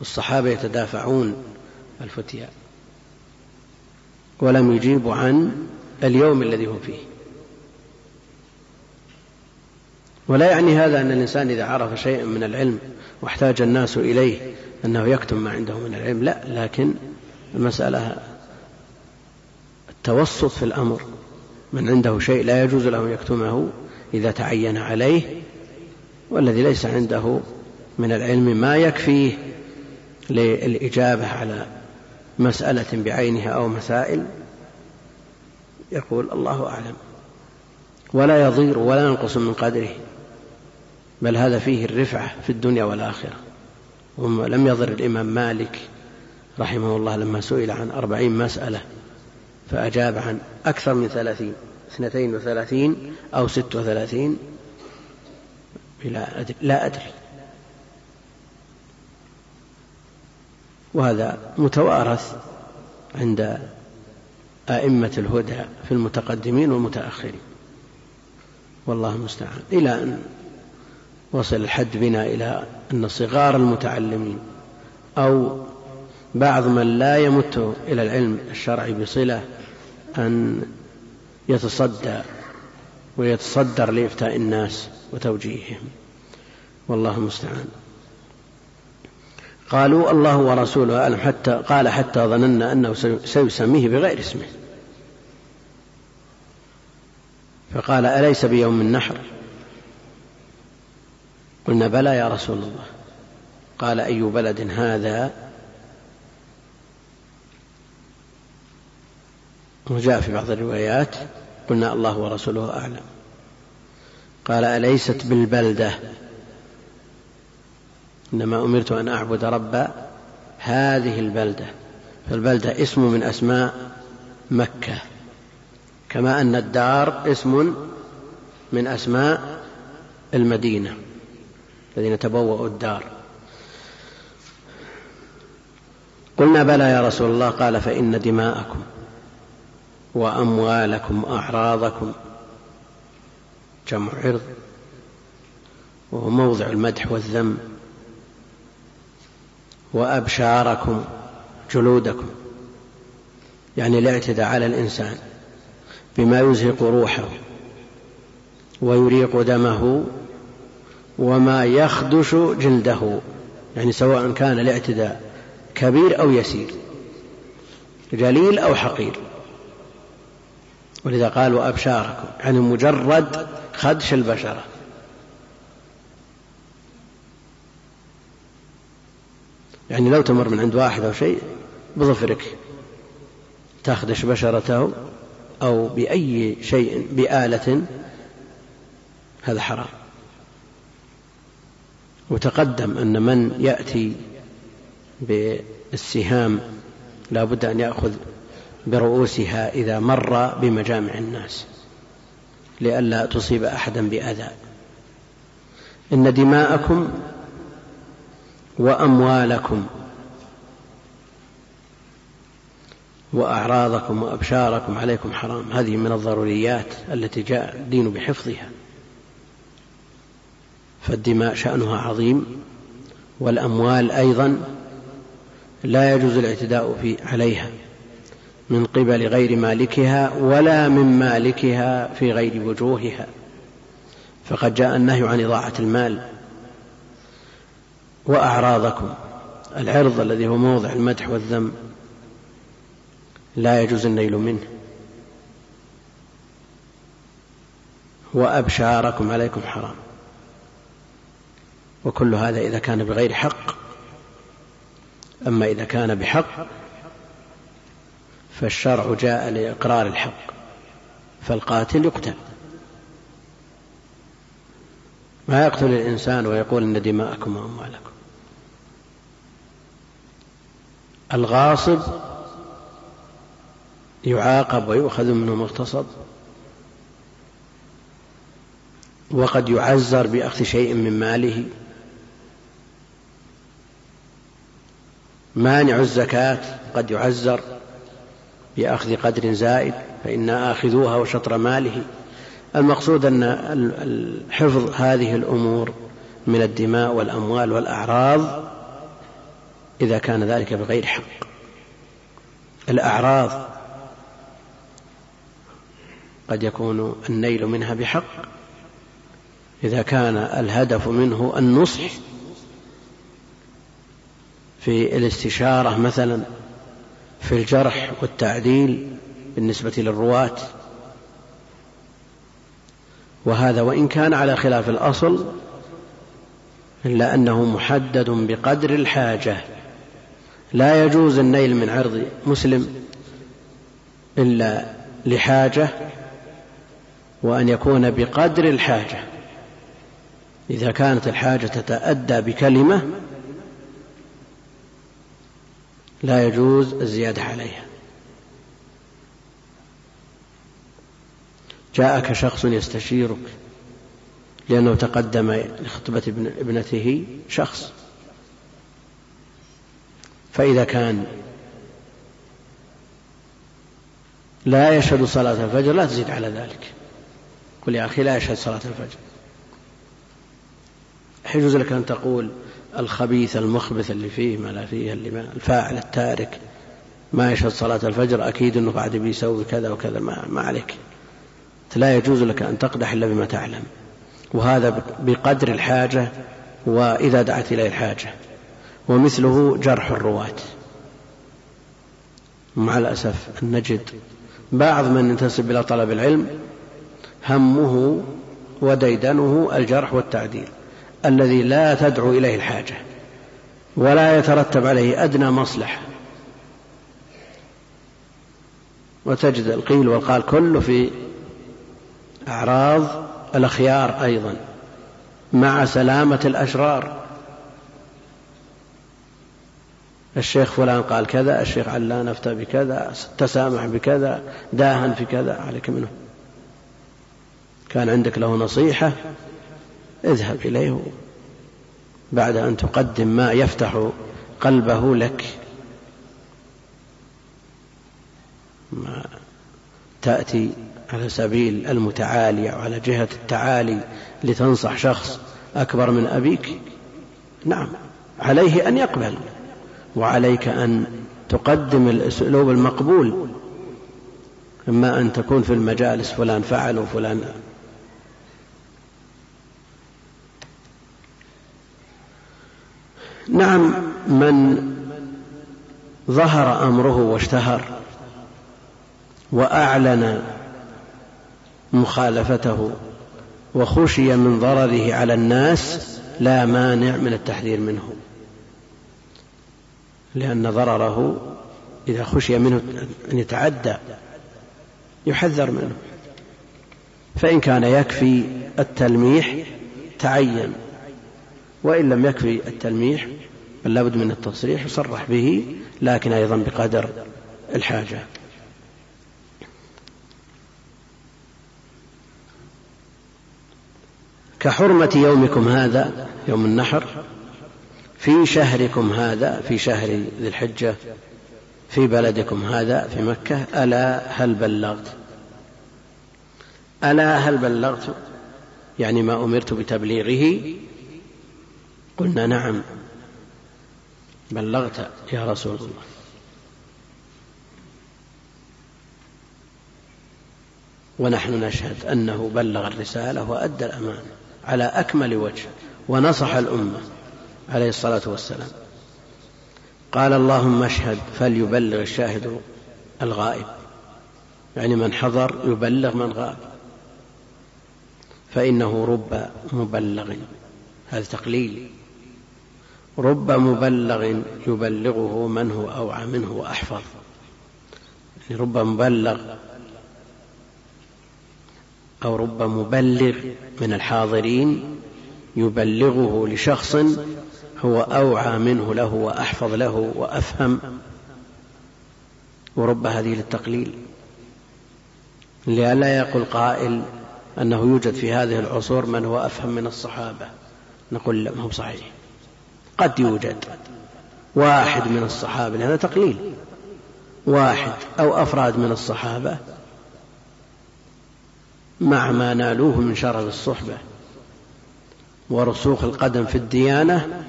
الصحابة يتدافعون الفتيا. ولم يجيبوا عن اليوم الذي هم فيه. ولا يعني هذا أن الإنسان إذا عرف شيئا من العلم واحتاج الناس إليه أنه يكتم ما عنده من العلم لا لكن المسألة التوسط في الأمر. من عنده شيء لا يجوز له أن يكتمه إذا تعين عليه والذي ليس عنده من العلم ما يكفيه للإجابة على مسألة بعينها أو مسائل. يقول الله أعلم. ولا يضير ولا ينقص من قدره. بل هذا فيه الرفعة في الدنيا والآخرة. ولم يضر الإمام مالك رحمه الله لما سئل عن أربعين مسألة فأجاب عن أكثر من ثلاثين اثنتين وثلاثين أو ست وثلاثين لا أدري. وهذا متوارث عند أئمة الهدى في المتقدمين والمتأخرين. والله المستعان. إلى أن وصل الحد بنا إلى أن صغار المتعلمين أو بعض من لا يمت إلى العلم الشرعي بصلة أن يتصدى ويتصدر لإفتاء الناس وتوجيههم. والله المستعان. قالوا الله ورسوله أعلم حتى قال حتى ظننا أنه سيسميه بغير اسمه. فقال أليس بيوم النحر؟ قلنا بلى يا رسول الله. قال أي بلد هذا؟ وجاء في بعض الروايات قلنا الله ورسوله أعلم. قال أليست بالبلدة؟ إنما أمرت أن أعبد رب هذه البلدة. فالبلدة اسم من أسماء مكة. كما أن الدار اسم من أسماء المدينة الذين تبوأوا الدار. قلنا بلى يا رسول الله قال فإن دماءكم وأموالكم وأعراضكم جمع عرض وهو موضع المدح والذم وأبشاركم جلودكم يعني الاعتداء على الإنسان. بما يزهق روحه ويريق دمه وما يخدش جلده يعني سواء كان الاعتداء كبير أو يسير جليل أو حقير. ولذا قال وأبشاركم يعني مجرد خدش البشرة يعني لو تمر من عند واحد أو شيء بظفرك تخدش بشرته أو بأي شيء بآلة هذا حرام. وتقدم أن من يأتي بالسهام لا بد أن يأخذ برؤوسها إذا مر بمجامع الناس لئلا تصيب أحدا بأذى. إن دماءكم وأموالكم وأعراضكم وأبشاركم عليكم حرام. هذه من الضروريات التي جاء الدين بحفظها. فالدماء شأنها عظيم والأموال أيضا لا يجوز الاعتداء في عليها من قبل غير مالكها ولا من مالكها في غير وجوهها. فقد جاء النهي عن إضاعة المال. وأعراضكم العرض الذي هو موضع المدح والذم لا يجوز النيل منه. وأبشاركم عليكم حرام. وكل هذا إذا كان بغير حق. أما إذا كان بحق فالشرع جاء لإقرار الحق فالقاتل يقتل. ما يقتل الإنسان ويقول إن دماءكم وأموالكم. الغاصب يعاقب ويؤخذ منه مغتصب وقد يعزر بأخذ شيء من ماله مانع الزكاة قد يعزر بأخذ قدر زائد فإنا آخذوها وشطر ماله المقصود أن حفظ هذه الأمور من الدماء والأموال والأعراض إذا كان ذلك بغير حق الأعراض قد يكون النيل منها بحق. إذا كان الهدف منه النصح في الاستشارة مثلا في الجرح والتعديل بالنسبة للرواة. وهذا وإن كان على خلاف الأصل إلا أنه محدد بقدر الحاجة. لا يجوز النيل من عرض مسلم إلا لحاجة وأن يكون بقدر الحاجة. إذا كانت الحاجة تتأدى بكلمة لا يجوز الزيادة عليها. جاءك شخص يستشيرك لأنه تقدم لخطبة ابنته شخص. فإذا كان لا يشهد صلاة الفجر لا تزيد على ذلك. قل يا أخي لا يشهد صلاة الفجر. يجوز لك أن تقول الخبيث المخبث اللي فيه ما لا فيه اللي ما الفاعل التارك ما يشهد صلاة الفجر أكيد أنه قاعد بيسوي كذا وكذا ما, ما عليك. لا يجوز لك أن تقدح إلا بما تعلم. وهذا بقدر الحاجة وإذا دعت إليه الحاجة. ومثله جرح الرواة. مع الأسف أن نجد بعض من ينتسب إلى طلب العلم همه وديدنه الجرح والتعديل الذي لا تدعو إليه الحاجة ولا يترتب عليه أدنى مصلحة. وتجد القيل والقال كله في أعراض الأخيار أيضا مع سلامة الأشرار. الشيخ فلان قال كذا الشيخ علان أفتى بكذا تسامح بكذا داهن في كذا عليك منه. كان عندك له نصيحة اذهب إليه بعد أن تقدم ما يفتح قلبه لك. ما تأتي على سبيل المتعالي أو على جهة التعالي لتنصح شخص أكبر من أبيك؟ نعم عليه أن يقبل وعليك أن تقدم الأسلوب المقبول. إما أن تكون في المجالس فلان فعل وفلان نعم من ظهر أمره واشتهر وأعلن مخالفته وخشي من ضرره على الناس لا مانع من التحذير منه لأن ضرره إذا خشي منه أن يتعدى يحذر منه. فإن كان يكفي التلميح تعين. وإن لم يكفي التلميح بل لابد من التصريح يصرح به لكن أيضا بقدر الحاجة. كحرمة يومكم هذا يوم النحر في شهركم هذا في شهر ذي الحجة في بلدكم هذا في مكة ألا هل بلغت؟ ألا هل بلغت؟ يعني ما أمرت بتبليغه قلنا نعم. بلغت يا رسول الله. ونحن نشهد أنه بلغ الرسالة وأدى الأمانة على أكمل وجه ونصح الأمة عليه الصلاة والسلام. قال اللهم اشهد فليبلغ الشاهد الغائب. يعني من حضر يبلغ من غاب. فإنه رب مبلغ. هذا تقليل. رب مبلغ يبلغه من هو أوعى منه وأحفظ. يعني رب مبلغ أو رب مبلغ من الحاضرين يبلغه لشخص هو أوعى منه له وأحفظ له وأفهم. ورب هذه للتقليل. لئلا يقول قائل أنه يوجد في هذه العصور من هو أفهم من الصحابة. نقول لا ما هو صحيح. قد يوجد. واحد من الصحابة هذا تقليل. واحد أو أفراد من الصحابة مع ما نالوه من شرف الصحبة ورسوخ القدم في الديانة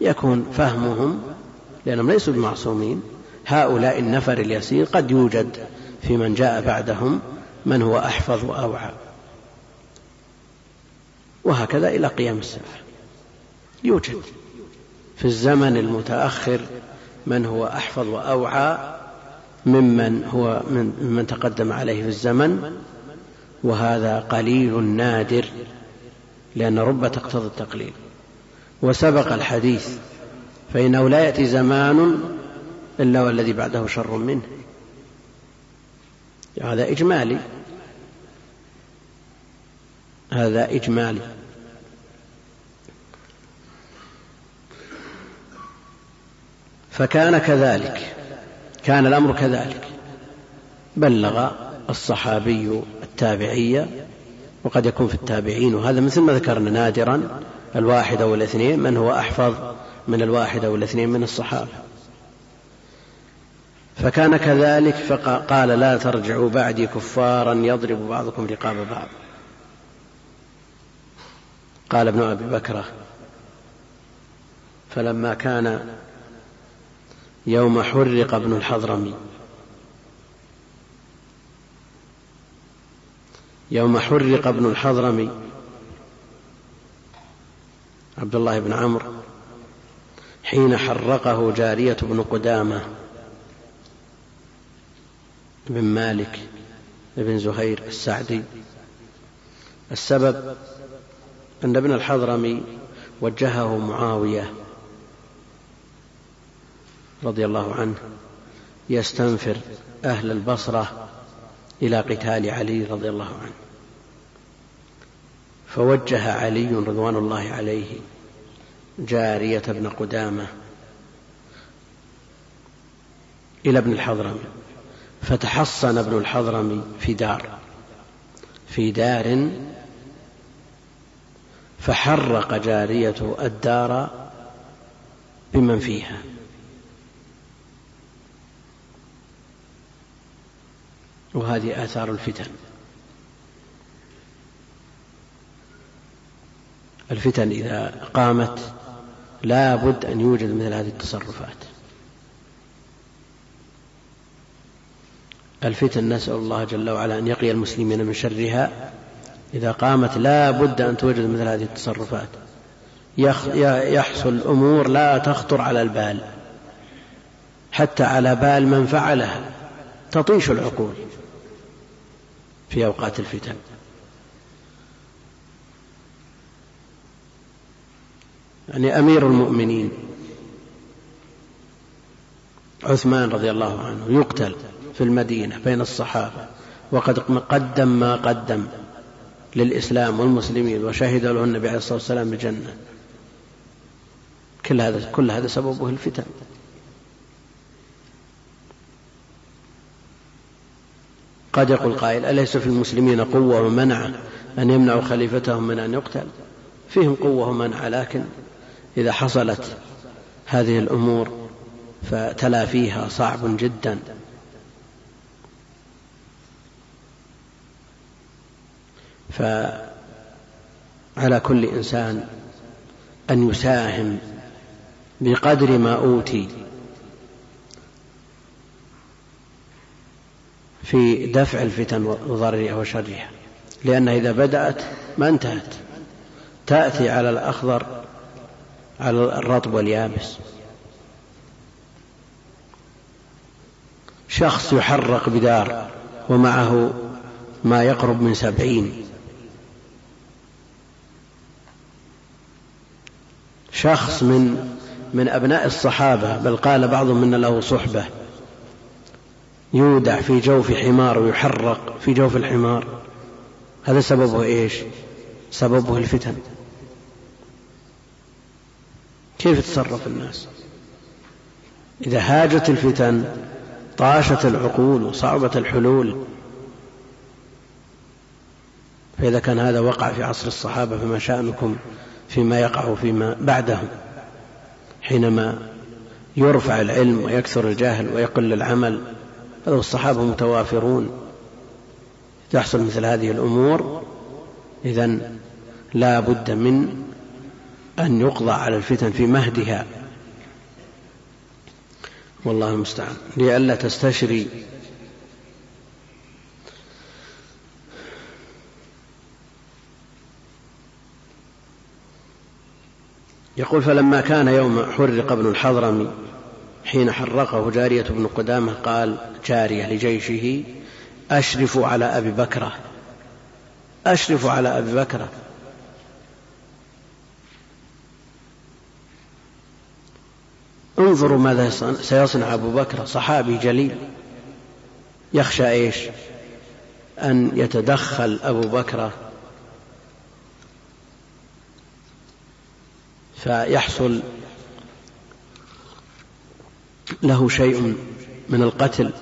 يكون فهمهم لأنهم ليسوا بمعصومين. هؤلاء النفر اليسير قد يوجد في من جاء بعدهم من هو أحفظ وأوعى. وهكذا إلى قيام الساعة. يوجد. في الزمن المتأخر من هو أحفظ وأوعى ممن هو من من تقدم عليه في الزمن وهذا قليل نادر لأن رب تقتضي التقليل. وسبق الحديث فإنه لا يأتي زمان إلا والذي بعده شر منه. هذا إجمالي. هذا إجمالي. فكان كذلك كان الأمر كذلك. بلغ الصحابي التابعية وقد يكون في التابعين وهذا مثل ما ذكرنا نادرا الواحد أو الاثنين من هو أحفظ من الواحد أو الاثنين من الصحابة. فكان كذلك فقال لا ترجعوا بعدي كفارا يضرب بعضكم رقاب بعض. قال ابن أبي بكرة فلما كان يوم حرق ابن الحضرمي. يوم حرق ابن الحضرمي. عبد الله بن عمرو. حين حرقه جارية بن قدامة بن مالك بن زهير السعدي. السبب أن ابن الحضرمي وجهه معاوية رضي الله عنه يستنفر أهل البصرة إلى قتال علي رضي الله عنه. فوجه علي رضوان الله عليه جارية بن قدامة إلى ابن الحضرمي فتحصن ابن الحضرمي في دار في دار فحرق جارية الدار بمن فيها. وهذه آثار الفتن. الفتن إذا قامت لا بد أن يوجد مثل هذه التصرفات. الفتن نسأل الله جل وعلا أن يقي المسلمين من شرها. إذا قامت لا بد أن توجد مثل هذه التصرفات. يحصل أمور لا تخطر على البال. حتى على بال من فعلها. تطيش العقول. في أوقات الفتن. يعني أمير المؤمنين عثمان رضي الله عنه يقتل في المدينة بين الصحابة وقد قدم ما قدم للإسلام والمسلمين وشهد له النبي عليه الصلاة والسلام بالجنة كل هذا كل هذا سببه الفتن. قد يقول قائل أليس في المسلمين قوة ومنع أن يمنعوا خليفتهم من أن يقتل فيهم قوة ومنع لكن إذا حصلت هذه الأمور فتلافيها صعب جدا. فعلى كل إنسان أن يساهم بقدر ما أوتي في دفع الفتن وضررها وشرها. لأنها إذا بدأت ما انتهت. تأتي على الأخضر على الرطب واليابس. شخص يحرق بدار ومعه ما يقرب من سبعين. شخص من من أبناء الصحابة بل قال بعضهم من له صحبة. يودع في جوف حمار ويحرق في جوف الحمار. هذا سببه إيش؟ سببه الفتن. كيف تصرف الناس؟ إذا هاجت الفتن طاشت العقول وصعبت الحلول. فإذا كان هذا وقع في عصر الصحابة فما شأنكم فيما يقع فيما بعدهم؟ حينما يرفع العلم ويكثر الجهل ويقل العمل هذا الصحابة متوافرون. تحصل مثل هذه الأمور إذا لا بد من أن يقضى على الفتن في مهدها. والله المستعان. لئلا تستشري. يقول فلما كان يوم حرق ابن الحضرمي حين حرقه جارية بن قدامة قال جارية لجيشه أشرف على أبي بكرة أشرف على أبي بكرة انظروا ماذا سيصنع أبو بكر صحابي جليل. يخشى إيش؟ أن يتدخل أبو بكر. فيحصل له شيء من القتل.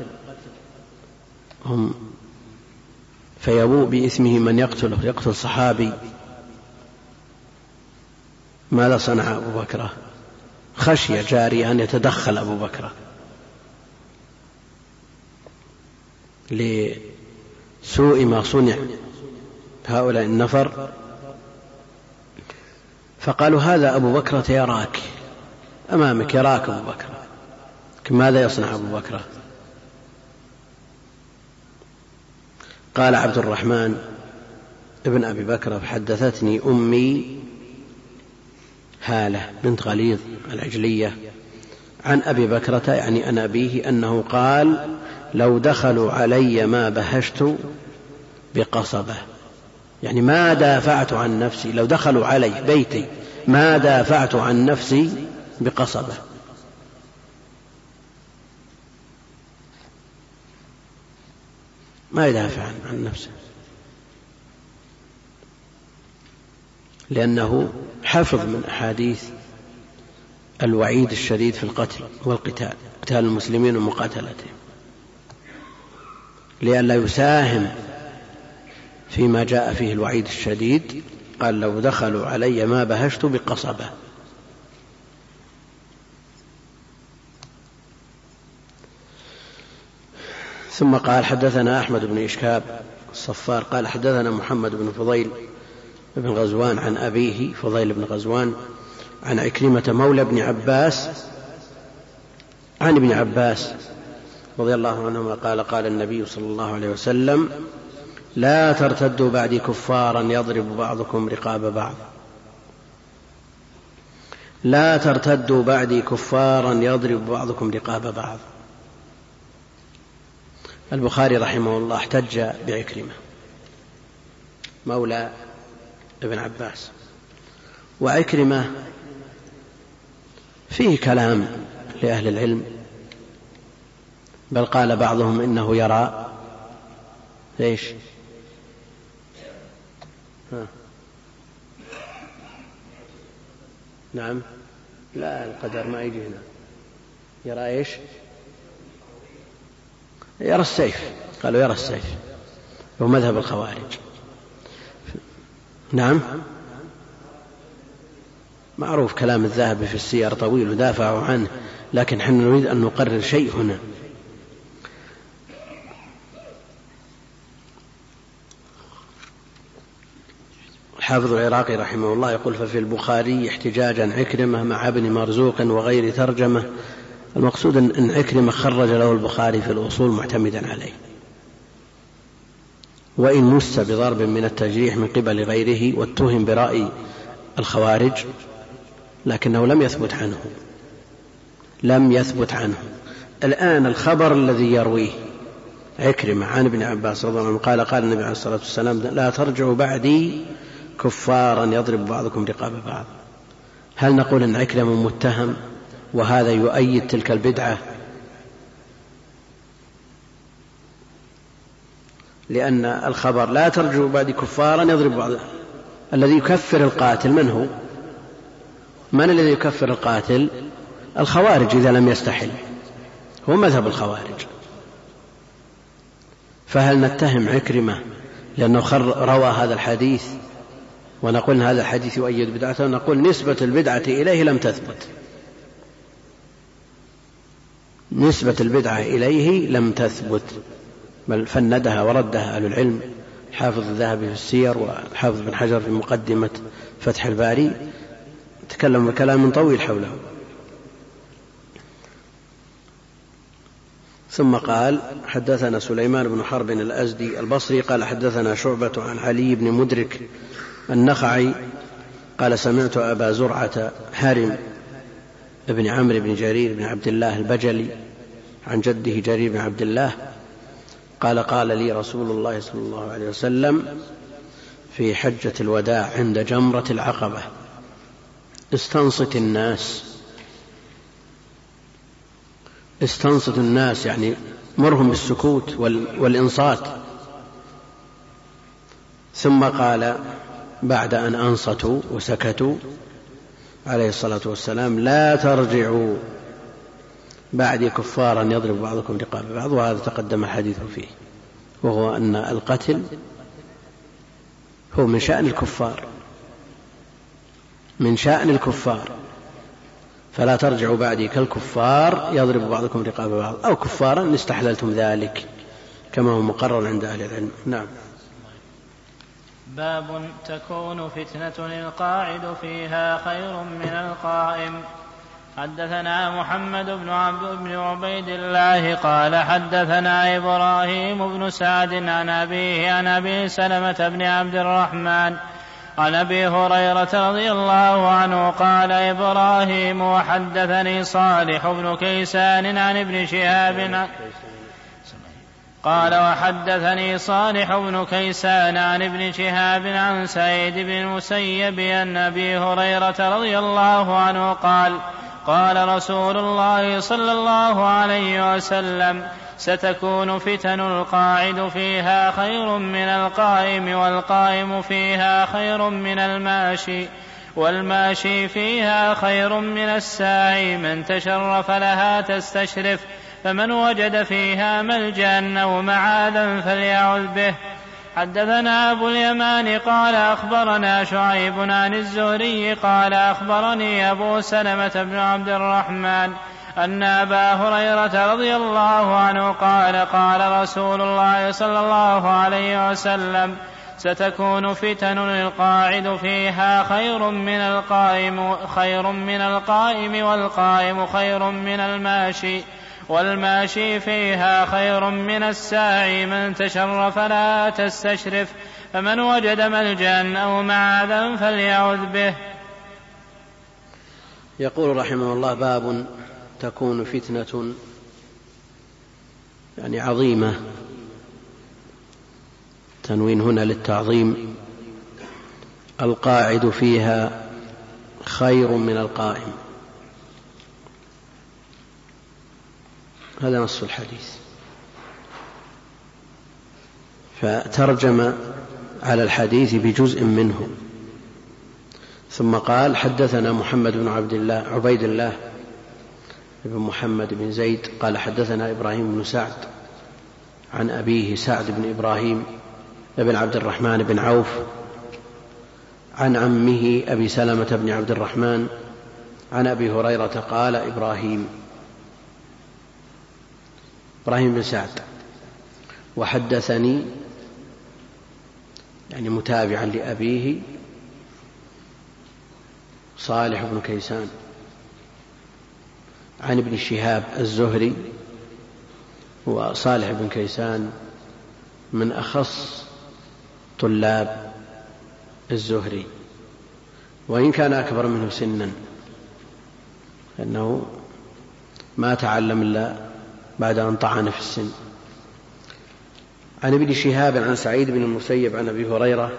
هم فيبوء بإثمه من يقتله يقتل صحابي. ماذا صنع أبو بكر. خشي جاري أن يتدخل أبو بكر. لسوء ما صنع هؤلاء النفر. فقالوا هذا أبو بكرة يراك أمامك يراك أبو بكر. ماذا يصنع أبو بكر؟ قال عبد الرحمن ابن أبي بكر حدثتني أمي هالة بنت غليظ العجلية عن أبي بكرة يعني عن أبيه أنه قال لو دخلوا علي ما بهشت بقصبة. يعني ما دافعت عن نفسي لو دخلوا علي بيتي ما دافعت عن نفسي بقصبة. ما يدافع عن نفسه. لأنه حفظ من أحاديث الوعيد الشديد في القتل والقتال قتال المسلمين ومقاتلتهم. لئلا يساهم فيما جاء فيه الوعيد الشديد قال لو دخلوا علي ما بهشت بقصبة. ثم قال حدثنا أحمد بن إشكاب الصفار قال حدثنا محمد بن فضيل بن غزوان عن أبيه فضيل بن غزوان عن عكرمة مولى بن عباس عن ابن عباس رضي الله عنهما قال قال النبي صلى الله عليه وسلم لا ترتدوا بعدي كفارا يضرب بعضكم رقاب بعض. لا ترتدوا بعدي كفارا يضرب بعضكم رقاب بعض. البخاري رحمه الله احتج بعكرمة مولى ابن عباس. وعكرمة فيه كلام لأهل العلم بل قال بعضهم إنه يرى ليش ها. نعم لا القدر ما يجي هنا. يرى إيش؟ يرى السيف. قالوا يرى السيف. هو مذهب الخوارج. نعم. معروف كلام الذهبي في السير طويل ودافعوا عنه لكن نحن نريد أن نقرر شيء هنا. الحافظ العراقي رحمه الله يقول ففي البخاري احتجاجا عكرمة مع ابن مرزوق وغير ترجمة المقصود أن عكرمة خرج له البخاري في الأصول معتمدا عليه. وإن مس بضرب من التجريح من قبل غيره واتهم برأي الخوارج لكنه لم يثبت عنه. لم يثبت عنه. الآن الخبر الذي يرويه عكرمة عن ابن عباس رضي الله عنه قال قال النبي عليه الصلاة والسلام لا ترجعوا بعدي كفارا يضرب بعضكم رقاب بعض. هل نقول أن عكرمة متهم؟ وهذا يؤيد تلك البدعة. لأن الخبر لا ترجعوا بعد كفارا يضرب بعض. الذي يكفر القاتل من هو؟ من الذي يكفر القاتل؟ الخوارج إذا لم يستحل. هو مذهب الخوارج. فهل نتهم عكرمة لأنه روى هذا الحديث ونقول هذا الحديث يؤيد بدعته؟ ونقول نسبة البدعة إليه لم تثبت. نسبة البدعة إليه لم تثبت بل فندها وردها أهل العلم حافظ الذهبي في السير وحافظ بن حجر في مقدمة فتح الباري تكلم بكلام طويل حوله. ثم قال حدثنا سليمان بن حرب الأزدي البصري قال حدثنا شعبة عن علي بن مدرك النخعي قال سمعت أبا زرعة هارم بن عمرو بن جرير بن عبد الله البجلي عن جده جرير بن عبد الله قال قال لي رسول الله صلى الله عليه وسلم في حجة الوداع عند جمرة العقبة استنصت الناس. استنصت الناس يعني مرهم بالسكوت والإنصات. ثم قال بعد أن أنصتوا وسكتوا عليه الصلاة والسلام لا ترجعوا. بعد كفارا يضرب بعضكم رقاب بعض وهذا تقدم الحديث فيه وهو أن القتل هو من شأن الكفار من شأن الكفار. فلا ترجعوا بعدي كالكفار يضرب بعضكم رقاب بعض. أو كفارا إن استحللتم ذلك كما هو مقرر عند أهل العلم. نعم. باب تكون فتنة القاعد فيها خير من القائم. حدثنا محمد بن عبد بن عبيد الله قال حدثنا إبراهيم بن سعد عن أبيه عن أبي سلمة بن عبد الرحمن عن أبي هريرة رضي الله عنه قال إبراهيم وحدثني صالح بن كيسان عن ابن شهاب قال وحدثني صالح بن كيسان عن ابن شهاب عن سعيد بن المسيب ان أبي هريرة رضي الله عنه قال قال رسول الله صلى الله عليه وسلم ستكون فتن القاعد فيها خير من القائم والقائم فيها خير من الماشي والماشي فيها خير من الساعي. من تشرف لها تستشرف فمن وجد فيها ملجأ أو معاذا فليعذ به. حدثنا أبو اليمان قال أخبرنا شعيب عن الزهري قال أخبرني أبو سلمة بن عبد الرحمن أن أبا هريرة رضي الله عنه قال قال رسول الله صلى الله عليه وسلم ستكون فتن القاعد فيها خير من القائم خير من القائم والقائم خير من الماشي والماشي فيها خير من الساعي من تشرف لا تستشرف فمن وجد ملجأ أو معاذا فليعذ به. يقول رحمه الله باب تكون فتنة يعني عظيمة. تنوين هنا للتعظيم القاعد فيها خير من القائم. هذا نص الحديث. فترجم على الحديث بجزء منه. ثم قال حدثنا محمد بن عبد الله عبيد الله بن محمد بن زيد قال حدثنا إبراهيم بن سعد عن أبيه سعد بن إبراهيم بن عبد الرحمن بن عوف عن عمه أبي سلمة بن عبد الرحمن عن أبي هريرة قال إبراهيم إبراهيم بن سعد. وحدثني يعني متابعا لأبيه صالح بن كيسان. عن ابن شهاب الزهري وصالح بن كيسان من أخص طلاب الزهري. وإن كان أكبر منه سنا فإنه ما تعلم إلا بعد أن طعن في السن. عن ابن شهاب عن سعيد بن المسيب عن أبي هريرة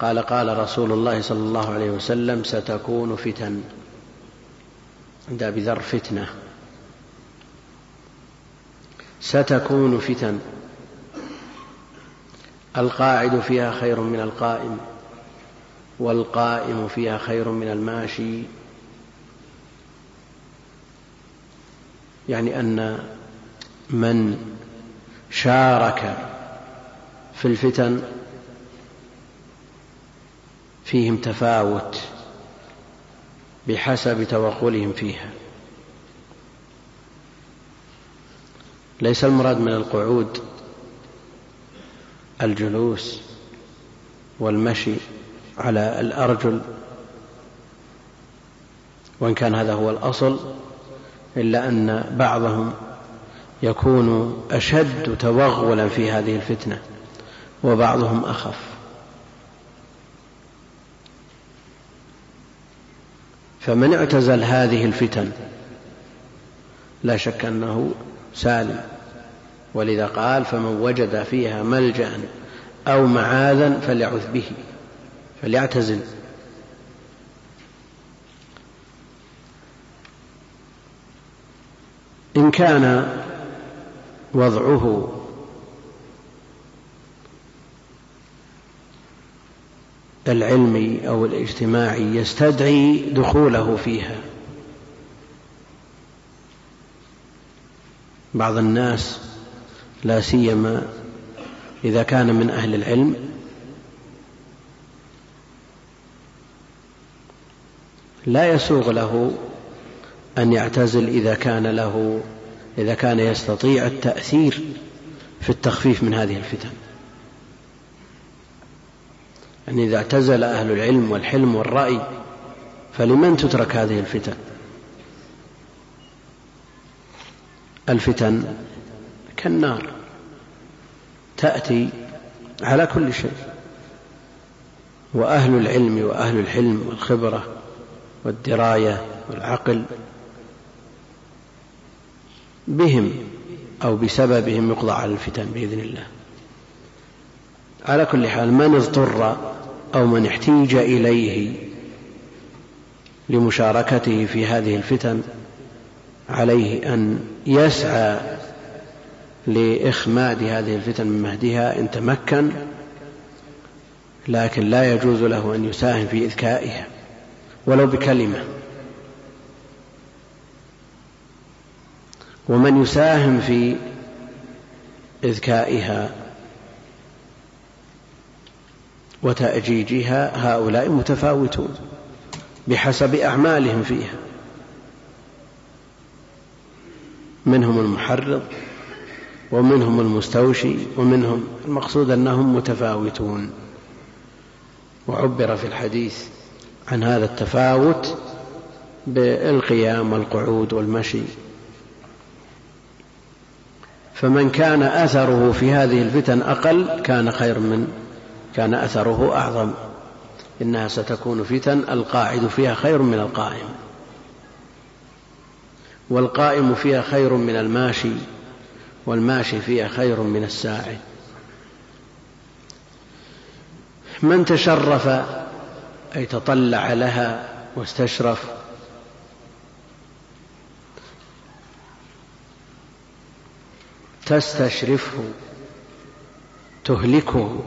قال قال رسول الله صلى الله عليه وسلم ستكون فتن. عند أبي ذر فتنة. ستكون فتن. القاعد فيها خير من القائم والقائم فيها خير من الماشي يعني أن من شارك في الفتن فيهم تفاوت بحسب توغلهم فيها. ليس المراد من القعود الجلوس والمشي على الأرجل وإن كان هذا هو الأصل إلا أن بعضهم يكون أشد توغلا في هذه الفتنة وبعضهم أخف. فمن اعتزل هذه الفتن لا شك أنه سالم. ولذا قال فمن وجد فيها ملجأ أو معاذا فليعث به فليعتزل. إن كان وضعه العلمي أو الاجتماعي يستدعي دخوله فيها. بعض الناس لا سيما إذا كان من أهل العلم لا يسوغ له أن يعتزل إذا كان له إذا كان يستطيع التأثير في التخفيف من هذه الفتن. يعني إذا اعتزل أهل العلم والحلم والرأي فلمن تترك هذه الفتن؟ الفتن كالنار. تأتي على كل شيء. وأهل العلم وأهل الحلم والخبرة والدراية والعقل بهم أو بسببهم يقضى على الفتن بإذن الله. على كل حال من اضطر أو من احتيج إليه لمشاركته في هذه الفتن عليه أن يسعى لإخماد هذه الفتن من مهدها إن تمكن لكن لا يجوز له أن يساهم في إذكائها ولو بكلمة. ومن يساهم في إذكائها وتأجيجها هؤلاء متفاوتون بحسب أعمالهم فيها. منهم المحرض ومنهم المستوشي ومنهم المقصود أنهم متفاوتون. وعبر في الحديث عن هذا التفاوت بالقيام والقعود والمشي. فمن كان أثره في هذه الفتن أقل كان خير من كان أثره أعظم. إنها ستكون فتن القاعد فيها خير من القائم. والقائم فيها خير من الماشي والماشي فيها خير من الساعي من تشرف أي تطلع لها واستشرف تستشرفه تهلكه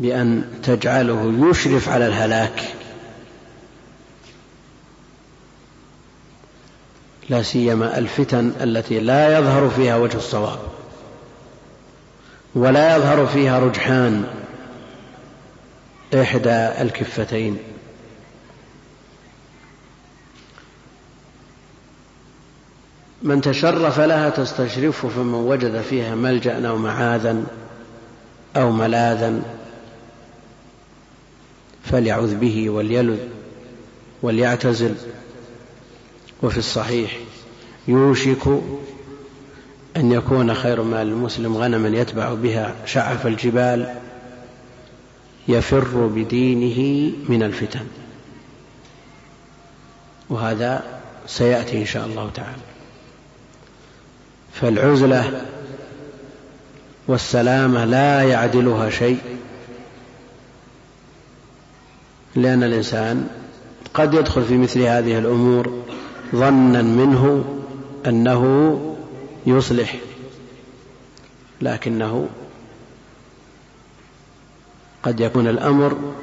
بأن تجعله يشرف على الهلاك. لا سيما الفتن التي لا يظهر فيها وجه الصواب ولا يظهر فيها رجحان إحدى الكفتين. من تشرف لها تستشرفه فمن وجد فيها ملجأ أو معاذا أو ملاذا فليعوذ به وليلذ وليعتزل. وفي الصحيح يوشك أن يكون خير مال المسلم غنما يتبع بها شعف الجبال يفر بدينه من الفتن. وهذا سيأتي إن شاء الله تعالى. فالعزلة والسلامة لا يعدلها شيء لأن الإنسان قد يدخل في مثل هذه الأمور ظنا منه أنه يصلح لكنه قد يكون الأمر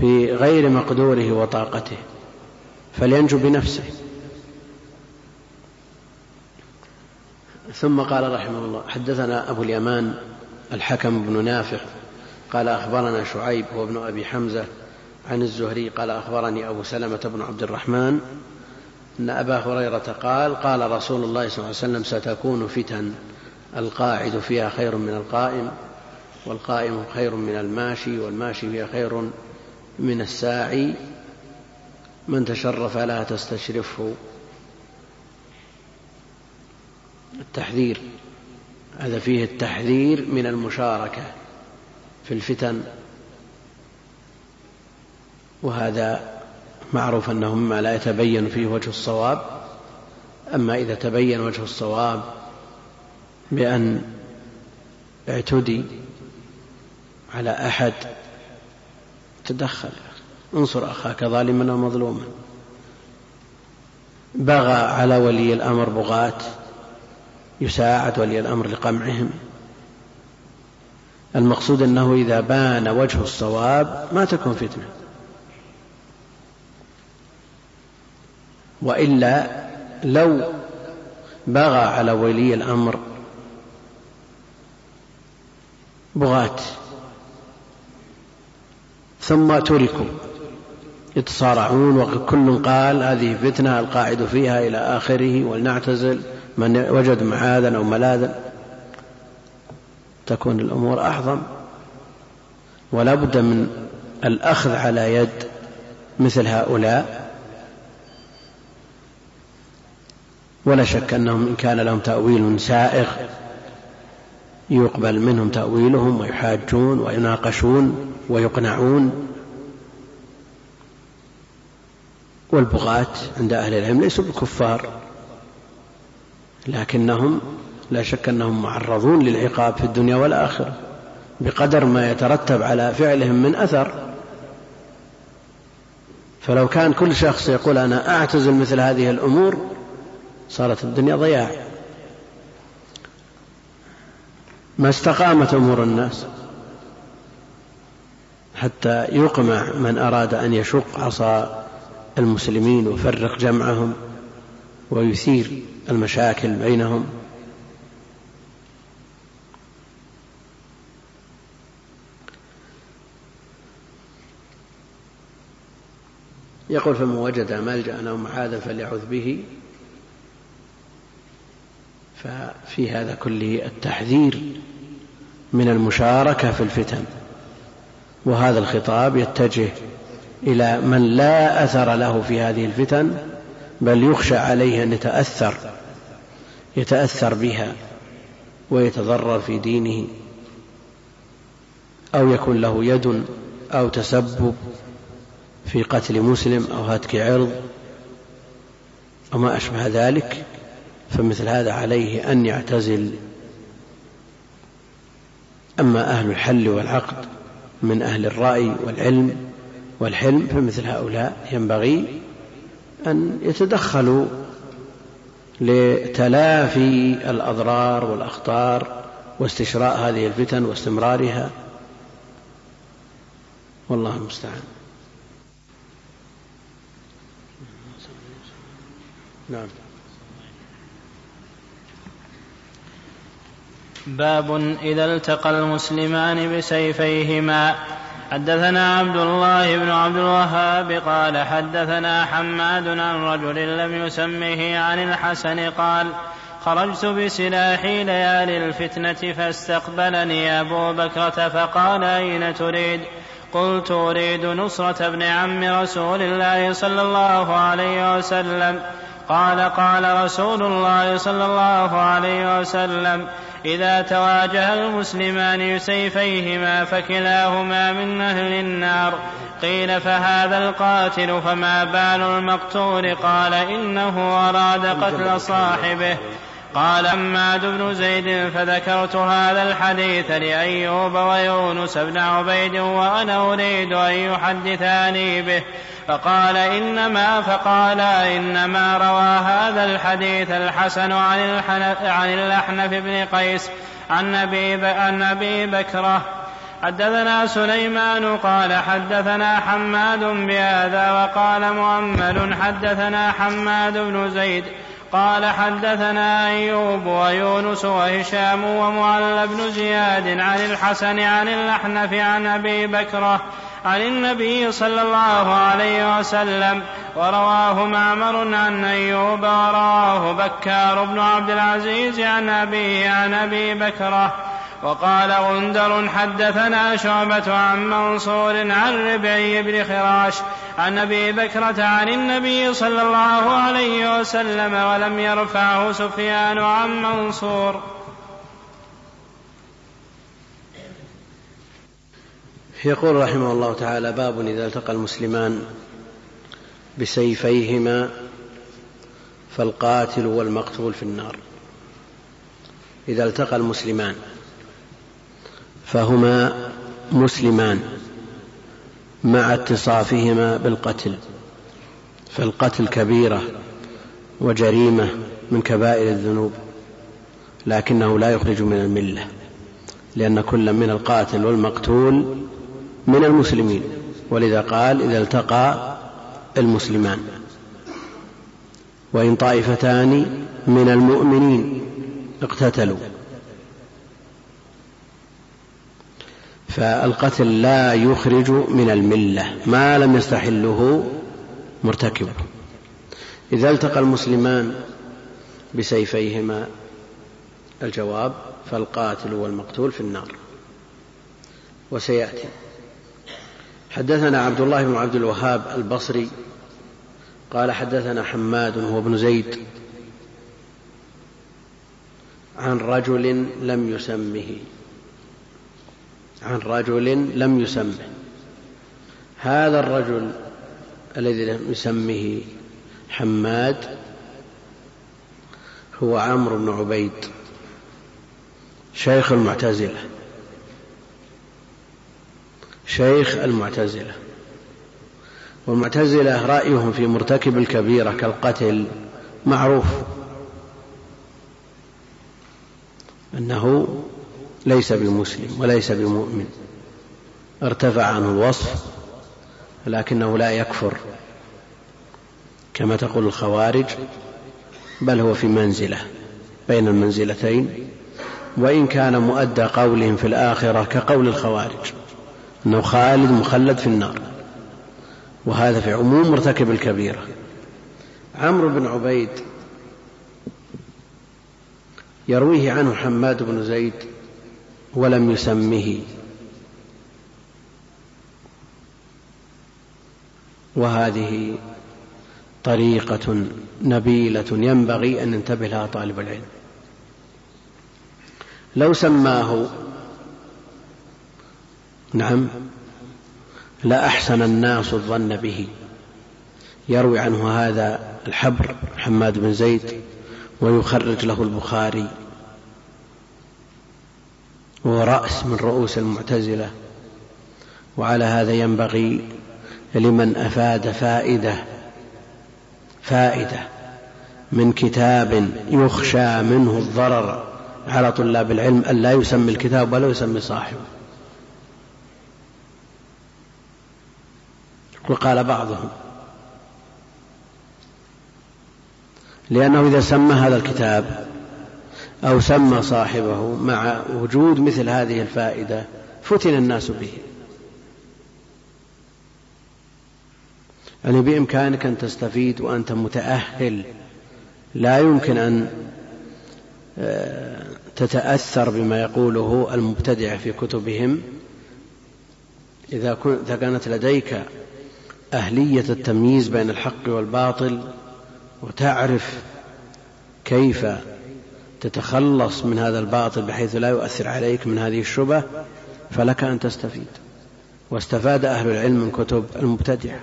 في غير مقدوره وطاقته فلينجو بنفسه. ثم قال رحمه الله حدثنا أبو اليمان الحكم بن نافع قال أخبرنا شعيب هو ابن أبي حمزة عن الزهري قال أخبرني أبو سلمة بن عبد الرحمن أن أبا هريرة قال قال رسول الله صلى الله عليه وسلم ستكون فتن القاعد فيها خير من القائم والقائم خير من الماشي والماشي فيها خير من الساعي من تشرف لا تستشرفه. التحذير. هذا فيه التحذير من المشاركة في الفتن. وهذا معروف أنه مما لا يتبين فيه وجه الصواب. أما إذا تبين وجه الصواب بأن اعتدي على أحد تدخل. انصر أخاك ظالما أو مظلوما. بغى على ولي الأمر بغاة. يساعد ولي الأمر لقمعهم. المقصود أنه إذا بان وجه الصواب ما تكون فتنة. وإلا لو بغى على ولي الأمر بغاة ثم تركوا يتصارعون وكل قال هذه فتنة القاعد فيها إلى آخره ولنعتزل. من وجد معاذا أو ملاذا تكون الأمور أعظم. ولا بد من الأخذ على يد مثل هؤلاء. ولا شك أنهم إن كان لهم تأويل سائغ يقبل منهم تأويلهم ويحاجون ويناقشون ويقنعون. والبغاة عند أهل العلم ليسوا بكفار. لكنهم لا شك أنهم معرضون للعقاب في الدنيا والآخرة بقدر ما يترتب على فعلهم من أثر. فلو كان كل شخص يقول أنا أعتزل مثل هذه الأمور صارت الدنيا ضياع. ما استقامت أمور الناس حتى يقمع من أراد أن يشق عصا المسلمين ويفرق جمعهم ويثير. المشاكل بينهم. يقول فمن وجد ملجأ أو معاذا فليعوذ به. ففي هذا كله التحذير من المشاركة في الفتن. وهذا الخطاب يتجه إلى من لا أثر له في هذه الفتن بل يخشى عليه أن يتأثر يتأثر بها ويتضرر في دينه أو يكون له يد أو تسبب في قتل مسلم أو هتك عرض أو ما أشبه ذلك فمثل هذا عليه أن يعتزل. أما أهل الحل والعقد من أهل الرأي والعلم والحلم فمثل هؤلاء ينبغي أن يتدخلوا لتلافي الأضرار والأخطار واستشراء هذه الفتن واستمرارها. والله المستعان. نعم. باب إذا التقى المسلمان بسيفيهما. حدثنا عبد الله بن عبد الوهاب قال حدثنا حماد عن رجل لم يسمه عن الحسن قال خرجت بسلاحي ليالي الفتنة فاستقبلني أبو بكرة فقال أين تريد؟ قلت أريد نصرة ابن عم رسول الله صلى الله عليه وسلم. قال قال رسول الله صلى الله عليه وسلم إذا تواجه المسلمان بسيفيهما فكلاهما من أهل النار. قيل فهذا القاتل فما بال المقتول؟ قال إنه أراد قتل صاحبه. قال حماد بن زيد فذكرت هذا الحديث لأيوب ويونس بن عبيد وأنا أريد أن يحدثاني به. فقال إنما فقال إنما روى هذا الحديث الحسن عن عن الأحنف بن قيس عن أبي عن أبي بكرة. حدثنا سليمان قال حدثنا حماد بهذا وقال مؤمل حدثنا حماد بن زيد قال حدثنا أيوب ويونس وهشام ومعل بن زياد عن الحسن عن الأحنف عن أبي بكرة عن النبي صلى الله عليه وسلم ورواه معمر عن أيوب ورواه بكار بن عبد العزيز عن أبيه عن أبي بكرة وقال غندر حدثنا شعبة عن منصور عن ربعي بن خراش عن أبي بكرة عن النبي صلى الله عليه وسلم ولم يرفعه سفيان عن منصور. يقول رحمه الله تعالى باب إذا التقى المسلمان بسيفيهما فالقاتل والمقتول في النار. إذا التقى المسلمان فهما مسلمان مع اتصافهما بالقتل فالقتل كبيرة وجريمة من كبائر الذنوب لكنه لا يخرج من الملة لأن كل من القاتل والمقتول من المسلمين. ولذا قال إذا التقى المسلمان. وإن طائفتان من المؤمنين اقتتلوا. فالقتل لا يخرج من الملة. ما لم يستحله مرتكبه إذا التقى المسلمان بسيفيهما الجواب فالقاتل والمقتول في النار. وسيأتي. حدثنا عبد الله بن عبد الوهاب البصري قال حدثنا حماد هو ابن زيد عن رجل لم يسمه عن رجل لم يسمه. هذا الرجل الذي لم يسمه حماد هو عمرو بن عبيد شيخ المعتزلة. شيخ المعتزلة. والمعتزلة رأيهم في مرتكب الكبيرة كالقتل معروف. أنه ليس بمسلم وليس بمؤمن. ارتفع عنه الوصف لكنه لا يكفر. كما تقول الخوارج بل هو في منزلة بين المنزلتين. وإن كان مؤدى قولهم في الآخرة كقول الخوارج. إنه خالد مخلد في النار. وهذا في عموم مرتكب الكبيرة. عمرو بن عبيد يرويه عنه حماد بن زيد ولم يسمه. وهذه طريقة نبيلة ينبغي أن ينتبه لها طالب العلم. لو سماه نعم. لأحسن الناس الظن به. يروي عنه هذا الحبر حماد بن زيد ويخرج له البخاري. وهو رأس من رؤوس المعتزلة. وعلى هذا ينبغي لمن أفاد فائدة فائدة من كتاب يخشى منه الضرر على طلاب العلم أن لا يسمي الكتاب ولا يسمي صاحبه. وقال بعضهم. لأنه إذا سمى هذا الكتاب أو سمى صاحبه مع وجود مثل هذه الفائدة فتن الناس به. يعني بإمكانك أن تستفيد وأنت متأهل لا يمكن أن آه، تتأثر بما يقوله المبتدع في كتبهم. إذا كانت لديك أهلية التمييز بين الحق والباطل وتعرف كيف تتخلص من هذا الباطل بحيث لا يؤثر عليك من هذه الشبه فلك أن تستفيد. واستفاد أهل العلم من كتب المبتدعة.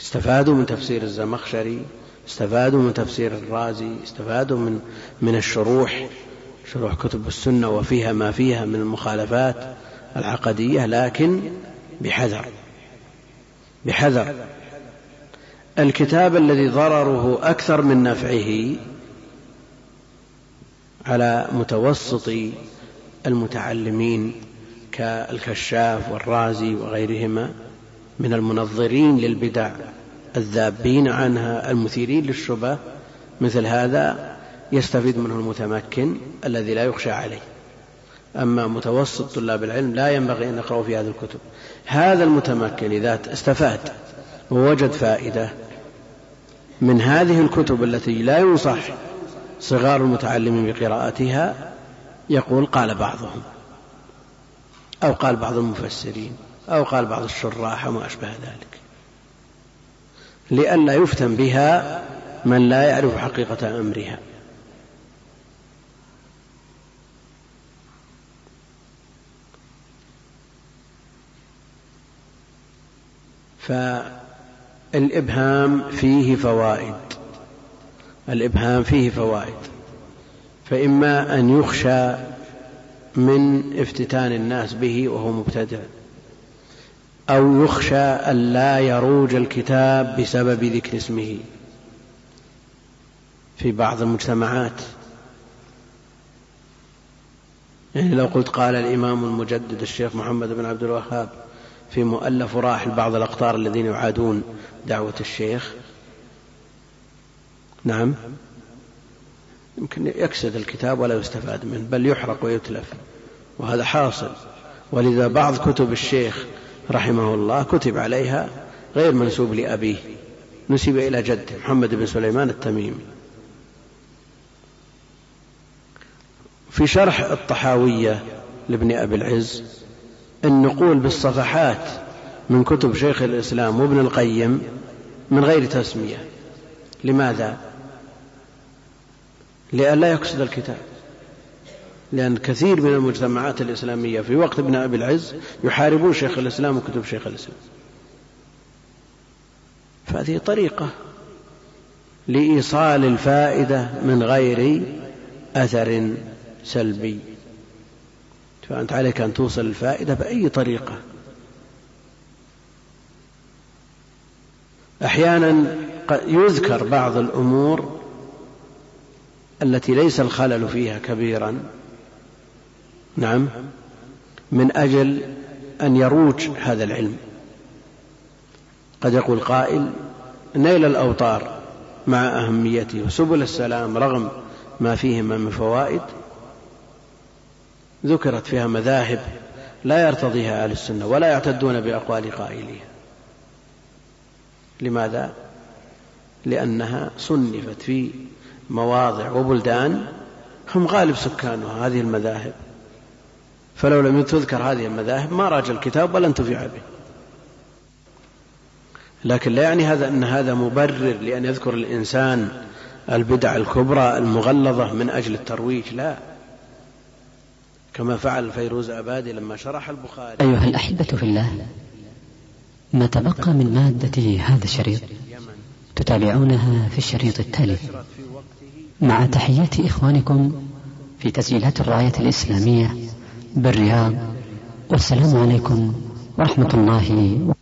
استفادوا من تفسير الزمخشري استفادوا من تفسير الرازي استفادوا من من الشروح شروح كتب السنة وفيها ما فيها من المخالفات العقدية لكن بحذر. بحذر. الكتاب الذي ضرره أكثر من نفعه على متوسط المتعلمين كالكشاف والرازي وغيرهما من المنظرين للبدع الذابين عنها المثيرين للشبه مثل هذا يستفيد منه المتمكن الذي لا يخشى عليه. أما متوسط طلاب العلم لا ينبغي أن يقرأوا في هذه الكتب. هذا المتمكن إذا استفاد ووجد فائدة من هذه الكتب التي لا ينصح صغار المتعلمين بقراءتها يقول قال بعضهم أو قال بعض المفسرين أو قال بعض الشراح وما أشبه ذلك. لئلا يفتن بها من لا يعرف حقيقة أمرها. فالإبهام فيه فوائد. الإبهام فيه فوائد. فإما أن يخشى من افتتان الناس به وهو مبتدع أو يخشى أن لا يروج الكتاب بسبب ذكر اسمه. في بعض المجتمعات. يعني لو قلت قال الإمام المجدد الشيخ محمد بن عبد الوهاب في مؤلف راحل بعض الأقطار الذين يعادون دعوة الشيخ. نعم. يمكن يكسد الكتاب ولا يستفاد منه بل يحرق ويتلف وهذا حاصل. ولذا بعض كتب الشيخ رحمه الله كتب عليها غير منسوب لأبيه نسب إلى جده محمد بن سليمان التميمي. في شرح الطحاوية لابن أبي العز النقول بالصفحات من كتب شيخ الإسلام وابن القيم من غير تسمية. لماذا؟ لئلا يقصد الكتاب. لأن كثير من المجتمعات الإسلامية في وقت ابن أبي العز يحاربون شيخ الإسلام وكتب شيخ الإسلام. فهذه طريقة لإيصال الفائدة من غير أثر سلبي. فأنت عليك أن توصل الفائدة بأي طريقة. أحيانا يذكر بعض الأمور التي ليس الخلل فيها كبيرا. نعم. من أجل أن يروج هذا العلم. قد يقول قائل نيل الأوطار مع أهميته وسبل السلام رغم ما فيهما من فوائد. ذكرت فيها مذاهب لا يرتضيها أهل السنة ولا يعتدون بأقوال قائليها لماذا؟ لأنها صنفت في مواضع وبلدان هم غالب سكانها هذه المذاهب. فلو لم تذكر هذه المذاهب ما راج الكتاب ولا انتفع به. لكن لا يعني هذا أن هذا مبرر لأن يذكر الإنسان البدع الكبرى المغلظة من أجل الترويج لا. كما فعل فيروز أبادي لما شرح البخاري. أيها الأحبة في الله ما تبقى من مادة هذا الشريط تتابعونها في الشريط التالي. مع تحيات إخوانكم في تسجيلات الراية الإسلامية بالرياض والسلام عليكم ورحمة الله